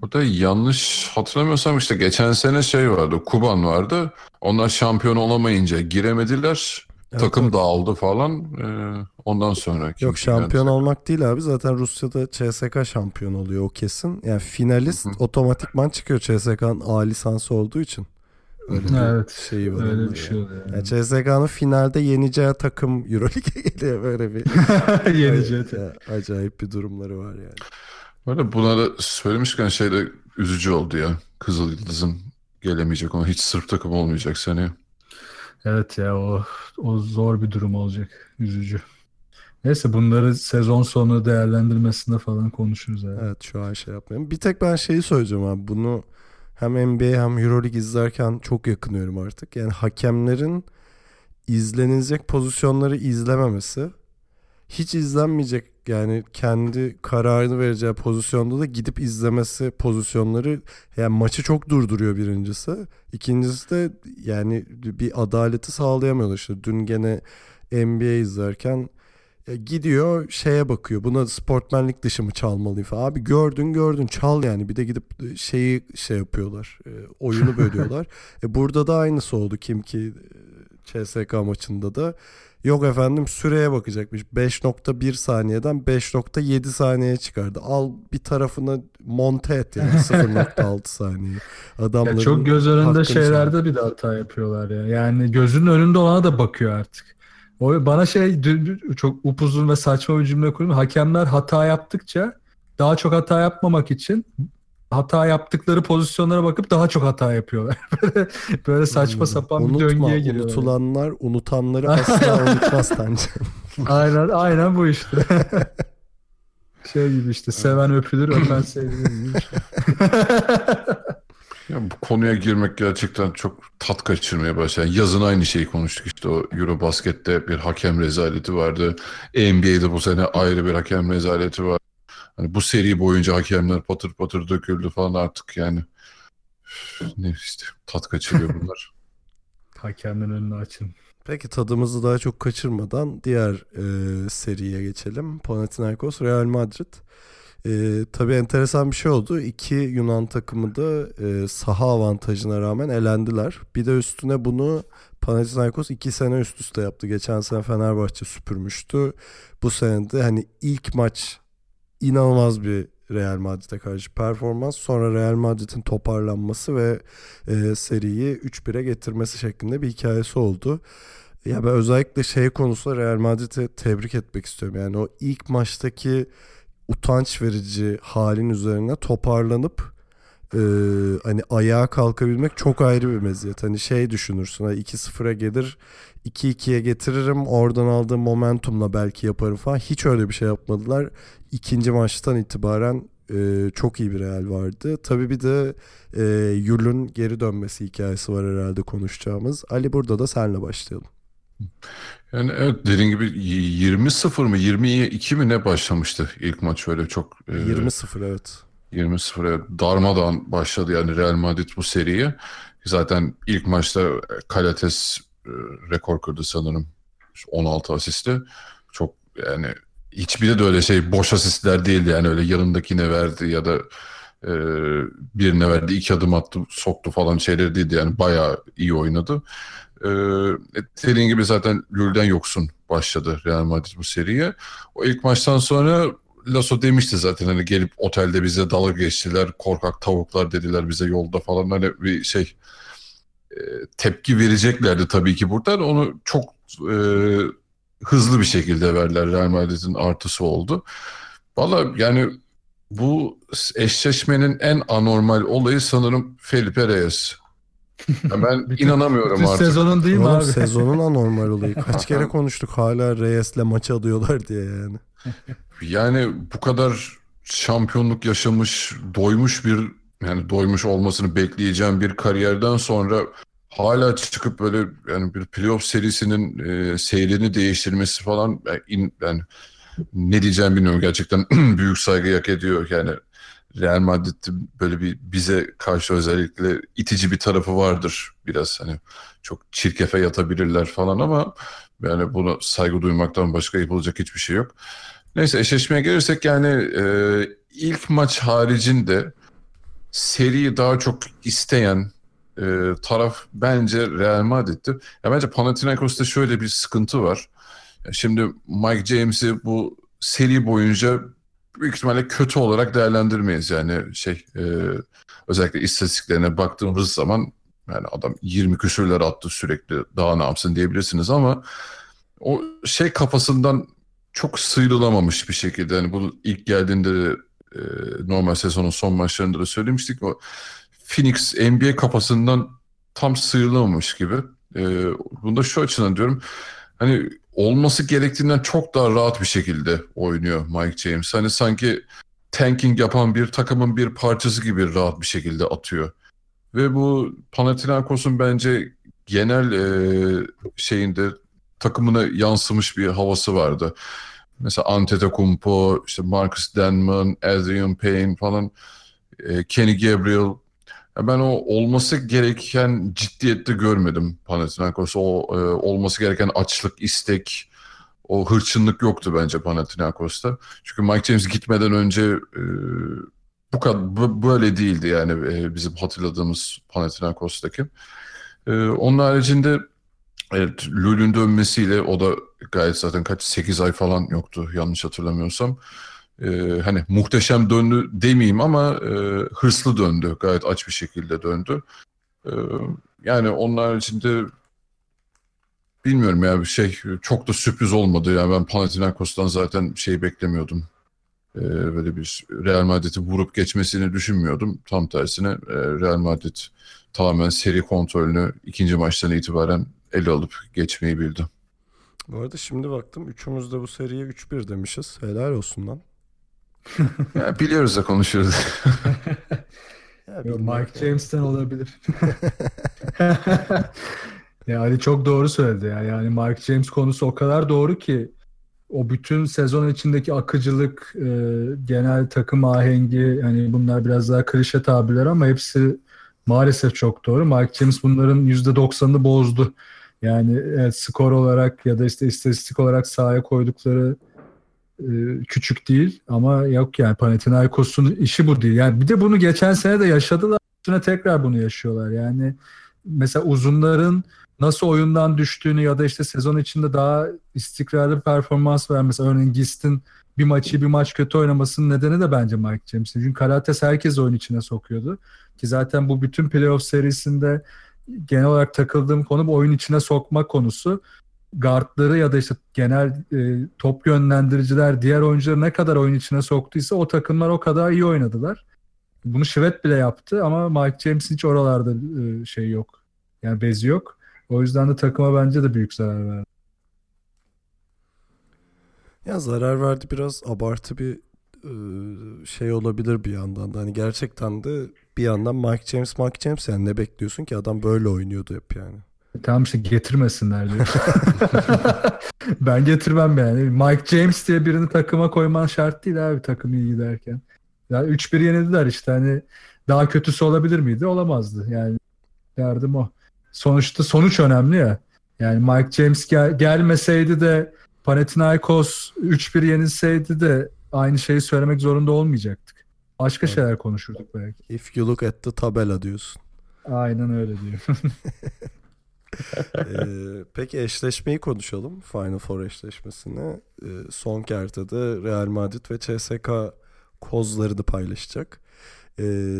Burada yanlış hatırlamıyorsam işte geçen sene şey vardı. Kuban vardı. Onlar şampiyon olamayınca giremediler. Evet, Takım evet. dağıldı falan. E, ondan sonra Yok şampiyon geldi. olmak değil abi. Zaten Rusya'da CSK şampiyon oluyor o kesin. Yani finalist Hı hı. otomatikman çıkıyor CSK'nın A lisansı olduğu için. Öyle bir Evet. şeyi var. Öyle bir şey yani. oluyor. Yani Yani. CSK'nın finalde yeneceği takım Euroleague'e [laughs] geliyor böyle bir. [laughs] Yeni jet. Ya, acayip bir durumları var yani. Böyle buna da söylemişken şey de üzücü oldu ya. Kızıl Yıldız'ın gelemeyecek ona hiç Sırp takım olmayacak seneye. Evet ya o o zor bir durum olacak. Üzücü. Neyse bunları sezon sonu değerlendirmesinde falan konuşuruz yani. Evet şu an şey yapmıyorum. Bir tek ben şeyi söyleyeceğim abi. Bunu hem NBA hem Euroleague izlerken çok yakınıyorum artık. Yani hakemlerin izlenilecek pozisyonları izlememesi hiç izlenmeyecek yani kendi kararını vereceği pozisyonda da gidip izlemesi pozisyonları yani maçı çok durduruyor birincisi. İkincisi de yani bir adaleti sağlayamıyorlar işte. Dün gene NBA izlerken ya gidiyor şeye bakıyor. Buna sportmenlik dışı mı çalmalıyım falan. Abi gördün gördün çal yani. Bir de gidip şeyi şey yapıyorlar. e, oyunu bölüyorlar. [laughs] e burada da aynısı oldu kim ki e, CSK maçında da. Yok efendim süreye bakacakmış. 5.1 saniyeden 5.7 saniyeye çıkardı. Al bir tarafına monte et yani [laughs] 0.6 saniye. Adamların Ya çok göz önünde şeylerde bir de hata yapıyorlar ya. Yani gözünün önünde olana da bakıyor artık. O bana şey çok upuzun ve saçma bir cümle kurdum. Hakemler hata yaptıkça daha çok hata yapmamak için hata yaptıkları pozisyonlara bakıp daha çok hata yapıyorlar. böyle, [laughs] böyle saçma sapan bir Unutma, döngüye giriyorlar. Unutulanlar unutanları asla [laughs] unutmaz bence. Aynen aynen bu işte. [laughs] şey gibi işte seven öpülür öpen bir şey. Ya bu konuya girmek gerçekten çok tat kaçırmaya başladı. Yani yazın aynı şeyi konuştuk işte o Eurobasket'te bir hakem rezaleti vardı. NBA'de bu sene ayrı bir hakem rezaleti var. Hani bu seri boyunca hakemler patır patır döküldü falan artık yani. Ne işte tat kaçırıyor [laughs] bunlar. Hakemlerin önünü açın. Peki tadımızı daha çok kaçırmadan diğer e, seriye geçelim. Panathinaikos Real Madrid. E, tabii enteresan bir şey oldu. İki Yunan takımı da e, saha avantajına rağmen elendiler. Bir de üstüne bunu Panathinaikos iki sene üst üste yaptı. Geçen sene Fenerbahçe süpürmüştü. Bu sene de hani ilk maç inanılmaz bir Real Madrid'e karşı performans. Sonra Real Madrid'in toparlanması ve e, seriyi 3-1'e getirmesi şeklinde bir hikayesi oldu. Ya ben özellikle şey konusunda Real Madrid'i tebrik etmek istiyorum. Yani o ilk maçtaki utanç verici halin üzerine toparlanıp e, hani ayağa kalkabilmek çok ayrı bir meziyet. Hani şey düşünürsün. Hani 2-0'a gelir 2-2'ye getiririm. Oradan aldığım momentumla belki yaparım falan. Hiç öyle bir şey yapmadılar. İkinci maçtan itibaren e, çok iyi bir Real vardı. Tabii bir de e, Yul'un geri dönmesi hikayesi var herhalde konuşacağımız. Ali burada da senle başlayalım. Yani evet dediğin gibi 20-0 mı 22 mi ne başlamıştı ilk maç öyle çok. E, 20-0 evet. 20-0'a darmadan başladı yani Real Madrid bu seriyi. Zaten ilk maçta Kalates e, rekor kırdı sanırım. 16 asisti. Çok yani hiçbiri de öyle şey boş asistler değildi yani öyle yanındakine verdi ya da e, birine verdi iki adım attı soktu falan şeyler değildi yani bayağı iyi oynadı. E, dediğin gibi zaten Lül'den yoksun başladı Real Madrid bu seriye. O ilk maçtan sonra Lasso demişti zaten hani gelip otelde bize dalga geçtiler korkak tavuklar dediler bize yolda falan hani bir şey e, tepki vereceklerdi tabii ki buradan onu çok e, hızlı bir şekilde verdiler Real Madrid'in artısı oldu. Valla yani bu eşleşmenin en anormal olayı sanırım Felipe Reyes. Yani ben [laughs] Bütün- inanamıyorum Bütün artık. sezonun değil mi Oğlum abi? sezonun anormal olayı. [laughs] Kaç kere konuştuk hala Reyes'le maç alıyorlar diye yani. Yani bu kadar şampiyonluk yaşamış, doymuş bir yani doymuş olmasını bekleyeceğim bir kariyerden sonra hala çıkıp böyle yani bir playoff serisinin e, seyrini değiştirmesi falan ben, in- ben ne diyeceğim bilmiyorum. Gerçekten [clears throat] büyük saygı hak ediyor. Yani Real Madrid'in böyle bir bize karşı özellikle itici bir tarafı vardır. Biraz hani çok çirkefe yatabilirler falan ama yani buna saygı duymaktan başka yapılacak hiçbir şey yok. Neyse eşleşmeye gelirsek yani e, ilk maç haricinde seriyi daha çok isteyen e, taraf bence Real Madrid'ti. Ya bence Panathinaikos'ta şöyle bir sıkıntı var. Ya şimdi Mike James'i bu seri boyunca büyük ihtimalle kötü olarak değerlendirmeyiz. Yani şey e, özellikle istatistiklerine baktığımız zaman yani adam 20 küsürler attı sürekli daha ne yapsın diyebilirsiniz ama o şey kafasından çok sıyrılamamış bir şekilde. Yani bu ilk geldiğinde de, e, normal sezonun son maçlarında da söylemiştik. O Phoenix NBA kafasından tam sıyrılamamış gibi. E, bunu da şu açıdan diyorum. Hani olması gerektiğinden çok daha rahat bir şekilde oynuyor Mike James. Hani sanki tanking yapan bir takımın bir parçası gibi rahat bir şekilde atıyor. Ve bu Panathinaikos'un bence genel e, şeyinde takımına yansımış bir havası vardı. Mesela Antetokounmpo, işte Marcus Denman, Adrian Payne falan, e, Kenny Gabriel. Ben o olması gereken ciddiyette görmedim Panathinaikos. O e, olması gereken açlık, istek, o hırçınlık yoktu bence Panathinaikos'ta. Çünkü Mike James gitmeden önce e, bu kadar böyle değildi yani e, bizim hatırladığımız Panathinaikos'taki. E, onun haricinde Evet, Lul'ün dönmesiyle o da gayet zaten kaç 8 ay falan yoktu yanlış hatırlamıyorsam. Ee, hani muhteşem döndü demeyeyim ama e, hırslı döndü. Gayet aç bir şekilde döndü. Ee, yani onun haricinde bilmiyorum ya bir şey çok da sürpriz olmadı. Yani ben Panathinaikos'tan zaten şey beklemiyordum. Ee, böyle bir Real Madrid'i vurup geçmesini düşünmüyordum. Tam tersine e, Real Madrid tamamen seri kontrolünü ikinci maçtan itibaren ele alıp geçmeyi bildi. Bu arada şimdi baktım üçümüz de bu seriye 3-1 demişiz. Helal olsun lan. [laughs] Ya biliyoruz da konuşuyoruz. [laughs] Ya Yo, Mike. James'ten olabilir. [laughs] ya Ali çok doğru söyledi ya. Yani Mike James konusu o kadar doğru ki o bütün sezon içindeki akıcılık, e, genel takım ahengi hani bunlar biraz daha klişe tabirler ama hepsi maalesef çok doğru. Mike James bunların %90'ını bozdu. Yani evet, skor olarak ya da işte istatistik olarak sahaya koydukları küçük değil ama yok yani Panathinaikos'un işi bu değil. Yani bir de bunu geçen sene de yaşadılar. Üstüne tekrar bunu yaşıyorlar. Yani mesela uzunların nasıl oyundan düştüğünü ya da işte sezon içinde daha istikrarlı performans vermesi. Örneğin Gist'in bir maçı bir maç kötü oynamasının nedeni de bence Mike James. Çünkü Karates herkes oyun içine sokuyordu. Ki zaten bu bütün playoff serisinde genel olarak takıldığım konu bu oyun içine sokma konusu. Guardları ya da işte genel e, top yönlendiriciler diğer oyuncuları ne kadar oyun içine soktuysa o takımlar o kadar iyi oynadılar. Bunu Şivet bile yaptı ama Mike James'in hiç oralarda e, şey yok. Yani bezi yok. O yüzden de takıma bence de büyük zarar verdi. Ya zarar verdi biraz abartı bir e, şey olabilir bir yandan da. Hani gerçekten de bir yandan Mike James Mike James yani ne bekliyorsun ki adam böyle oynuyordu hep yani. Tamam işte getirmesinler diyor. [laughs] ben getirmem yani. Mike James diye birini takıma koyman şart değil abi takım iyi giderken. Ya 3-1 yenildiler işte hani daha kötüsü olabilir miydi? Olamazdı. Yani derdim o. Sonuçta sonuç önemli ya. Yani Mike James gel- gelmeseydi de Panathinaikos 3-1 yenilseydi de aynı şeyi söylemek zorunda olmayacaktık. Başka Evet. şeyler konuşurduk belki. If you look at the tabela diyorsun. Aynen öyle diyor. [laughs] Ee, peki eşleşmeyi konuşalım. Final Four eşleşmesini. Ee, son kertede Real Madrid ve CSK kozlarını paylaşacak. Ee,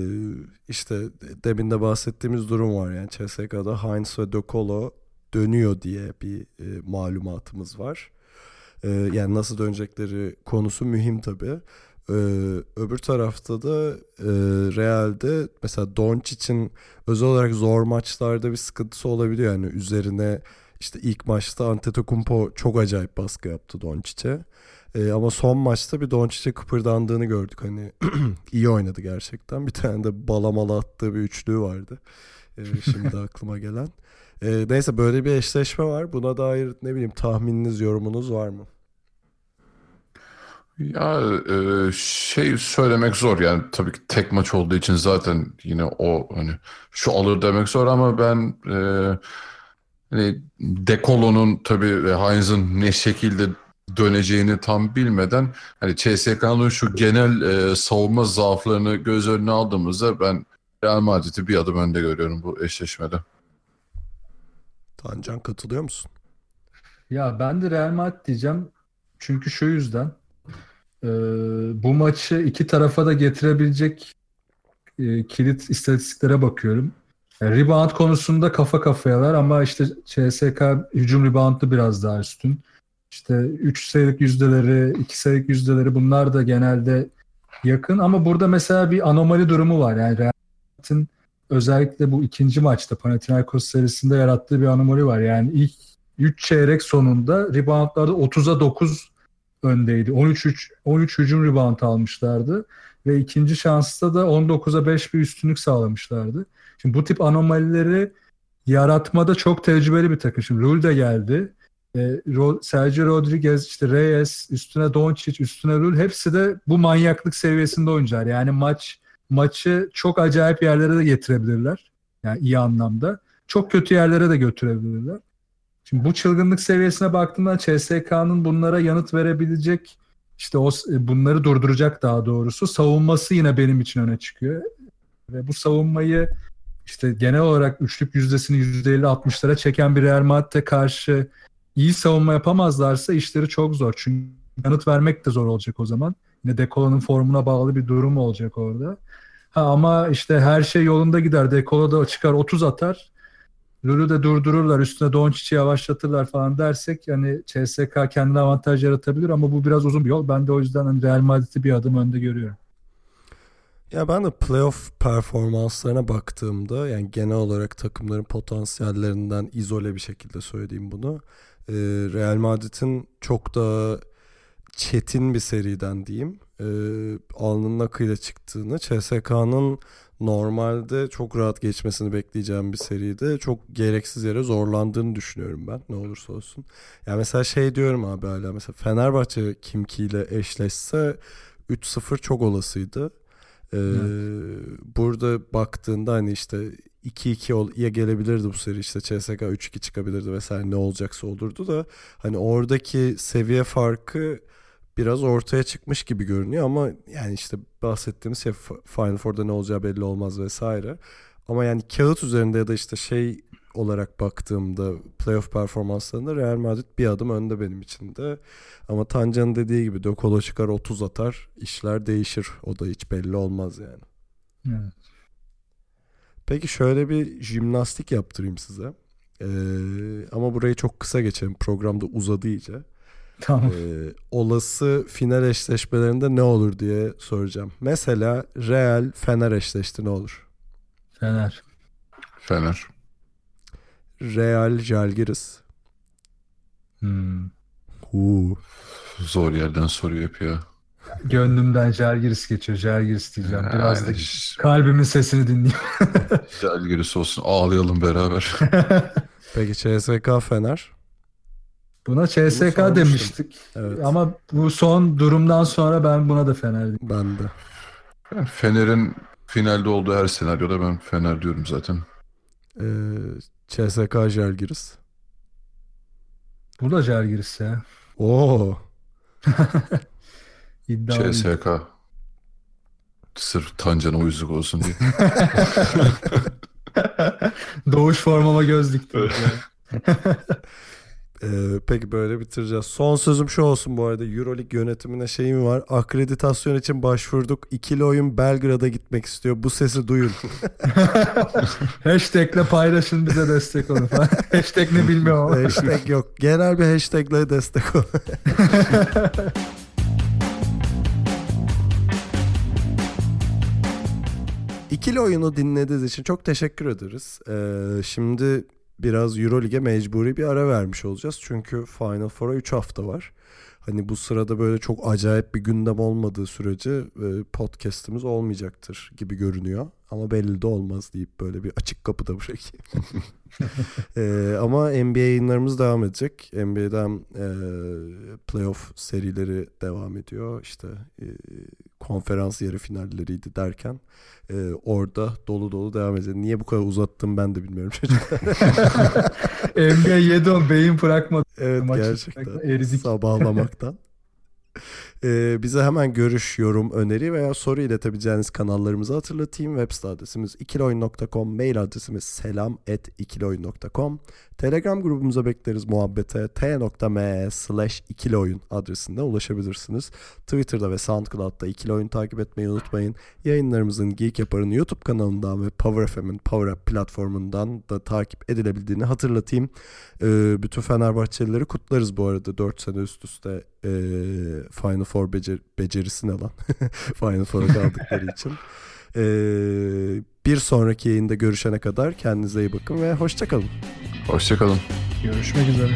işte demin de bahsettiğimiz durum var. Yani CSK'da Heinz ve De Colo dönüyor diye bir e, malumatımız var. Ee, yani nasıl dönecekleri konusu mühim tabii. Ee, öbür tarafta da e, Real'de mesela Doncic'in özel olarak zor maçlarda bir sıkıntısı olabiliyor. Yani üzerine işte ilk maçta Antetokounmpo çok acayip baskı yaptı Doncic'e. Ee, ama son maçta bir Doncic'e kıpırdandığını gördük. Hani [clears throat] iyi oynadı gerçekten. Bir tane de balamalı attığı bir üçlüğü vardı. Ee, şimdi [laughs] aklıma gelen. Ee, neyse böyle bir eşleşme var. Buna dair ne bileyim tahmininiz, yorumunuz var mı? Ya e, şey söylemek zor yani tabii ki tek maç olduğu için zaten yine o hani şu alır demek zor ama ben e, hani Dekolo'nun tabii ve Heinz'ın ne şekilde döneceğini tam bilmeden hani CSK'nın şu genel e, savunma zaaflarını göz önüne aldığımızda ben Real Madrid'i bir adım önde görüyorum bu eşleşmede. Tancan katılıyor musun? Ya ben de Real Madrid diyeceğim. Çünkü şu yüzden e, bu maçı iki tarafa da getirebilecek e, kilit istatistiklere bakıyorum. Yani rebound konusunda kafa kafayalar ama işte CSK hücum reboundu biraz daha üstün. İşte 3 sayılık yüzdeleri, 2 sayılık yüzdeleri bunlar da genelde yakın ama burada mesela bir anomali durumu var. Yani Real özellikle bu ikinci maçta Panathinaikos serisinde yarattığı bir anomali var. Yani ilk 3 çeyrek sonunda reboundlarda 30'a 9 öndeydi. 13 3 13 hücum rebound almışlardı ve ikinci şansta da 19'a 5 bir üstünlük sağlamışlardı. Şimdi bu tip anomalileri yaratmada çok tecrübeli bir takım. Şimdi Rule de geldi. E, Sergio Rodriguez, işte Reyes, üstüne Doncic, üstüne Rule hepsi de bu manyaklık seviyesinde oyuncular. Yani maç maçı çok acayip yerlere de getirebilirler. Yani iyi anlamda. Çok kötü yerlere de götürebilirler. Şimdi bu çılgınlık seviyesine baktığımda CSK'nın bunlara yanıt verebilecek işte o bunları durduracak daha doğrusu savunması yine benim için öne çıkıyor. Ve bu savunmayı işte genel olarak üçlük yüzdesini %50-60'lara çeken bir Real Madrid'e karşı iyi savunma yapamazlarsa işleri çok zor. Çünkü yanıt vermek de zor olacak o zaman. Yine Dekolo'nun formuna bağlı bir durum olacak orada. Ha, ama işte her şey yolunda gider. Dekolo da çıkar 30 atar. Lulu de durdururlar üstüne Doncic'i yavaşlatırlar falan dersek yani CSK kendine avantaj yaratabilir ama bu biraz uzun bir yol. Ben de o yüzden hani Real Madrid'i bir adım önde görüyorum. Ya ben de playoff performanslarına baktığımda yani genel olarak takımların potansiyellerinden izole bir şekilde söyleyeyim bunu. Ee, Real Madrid'in çok da çetin bir seriden diyeyim. E, alnının akıyla çıktığını CSK'nın normalde çok rahat geçmesini bekleyeceğim bir seride çok gereksiz yere zorlandığını düşünüyorum ben ne olursa olsun. Yani mesela şey diyorum abi hala mesela Fenerbahçe Kimki ile eşleşse 3-0 çok olasıydı. Ee, Burada baktığında hani işte 2-2 ya gelebilirdi bu seri işte CSK 3-2 çıkabilirdi vesaire ne olacaksa olurdu da hani oradaki seviye farkı biraz ortaya çıkmış gibi görünüyor ama yani işte bahsettiğimiz şey Final Four'da ne olacağı belli olmaz vesaire. Ama yani kağıt üzerinde ya da işte şey olarak baktığımda playoff performanslarında Real Madrid bir adım önde benim için de. Ama Tancan'ın dediği gibi De Colo çıkar 30 atar işler değişir. O da hiç belli olmaz yani. Evet. Peki şöyle bir jimnastik yaptırayım size. Ee, ama burayı çok kısa geçelim. Programda uzadı iyice. [laughs] Tamam. Ee, olası final eşleşmelerinde ne olur diye soracağım. Mesela Real Fener eşleşti ne olur? Fener. Fener. Real Jalgiris. Hmm. Huu. Zor yerden soruyor hep ya. Gönlümden Jalgiris geçiyor. Jalgiris diyeceğim. Biraz da kalbimin sesini dinleyeyim. Jalgiris olsun ağlayalım beraber. [laughs] Peki CSK Fener. Buna CSK demiştik. Evet. Ama bu son durumdan sonra ben buna da Fener diyeyim. Ben de. Yani Fener'in finalde olduğu her senaryoda ben Fener diyorum zaten. Ee, CSK Jalgiris. Bu da Jalgiris ya. Oo. [laughs] İddialıyım. CSK. Sırf Tancan'a uyuzluk olsun diye. [laughs] Doğuş formama göz diktim. [laughs] Ee, peki böyle bitireceğiz. Son sözüm şu olsun bu arada. Euroleague yönetimine şeyim var. Akreditasyon için başvurduk. İkili oyun Belgrad'a gitmek istiyor. Bu sesi duyun. [laughs] Hashtagle paylaşın bize destek olun. [laughs] Hashtag ne bilmiyorum ama. hashtag yok. Genel bir hashtagle destek ol. [laughs] İkili oyunu dinlediğiniz için çok teşekkür ederiz. Ee, şimdi biraz Euroleague'e mecburi bir ara vermiş olacağız. Çünkü Final Four'a 3 hafta var. Hani bu sırada böyle çok acayip bir gündem olmadığı sürece e, podcast'imiz olmayacaktır gibi görünüyor. Ama belli de olmaz deyip böyle bir açık kapıda bırakayım. [laughs] Ee, ama NBA yayınlarımız devam edecek. NBA'den e, playoff serileri devam ediyor. İşte e, konferans yarı finalleriydi derken e, orada dolu dolu devam edecek. Niye bu kadar uzattım ben de bilmiyorum çocuklar. [laughs] 7 10 beyin bırakmadı. evet Maçı gerçekten eridik. sabahlamaktan. [laughs] Ee, bize hemen görüş, yorum, öneri veya soru iletebileceğiniz kanallarımızı hatırlatayım. Web site adresimiz ikiloyun.com, mail adresimiz selam.ikiloyun.com. Telegram grubumuza bekleriz muhabbete t.me slash ikiloyun adresinden ulaşabilirsiniz. Twitter'da ve SoundCloud'da ikili oyun takip etmeyi unutmayın. Yayınlarımızın Geek Yapar'ın YouTube kanalından ve Power FM'in Power Up platformundan da takip edilebildiğini hatırlatayım. Ee, bütün Fenerbahçelileri kutlarız bu arada 4 sene üst üste e, Final Four becer- becerisi ne lan? [laughs] Final Four'a kaldıkları [laughs] için. Ee, bir sonraki yayında görüşene kadar kendinize iyi bakın ve hoşçakalın. Hoşçakalın. Görüşmek üzere.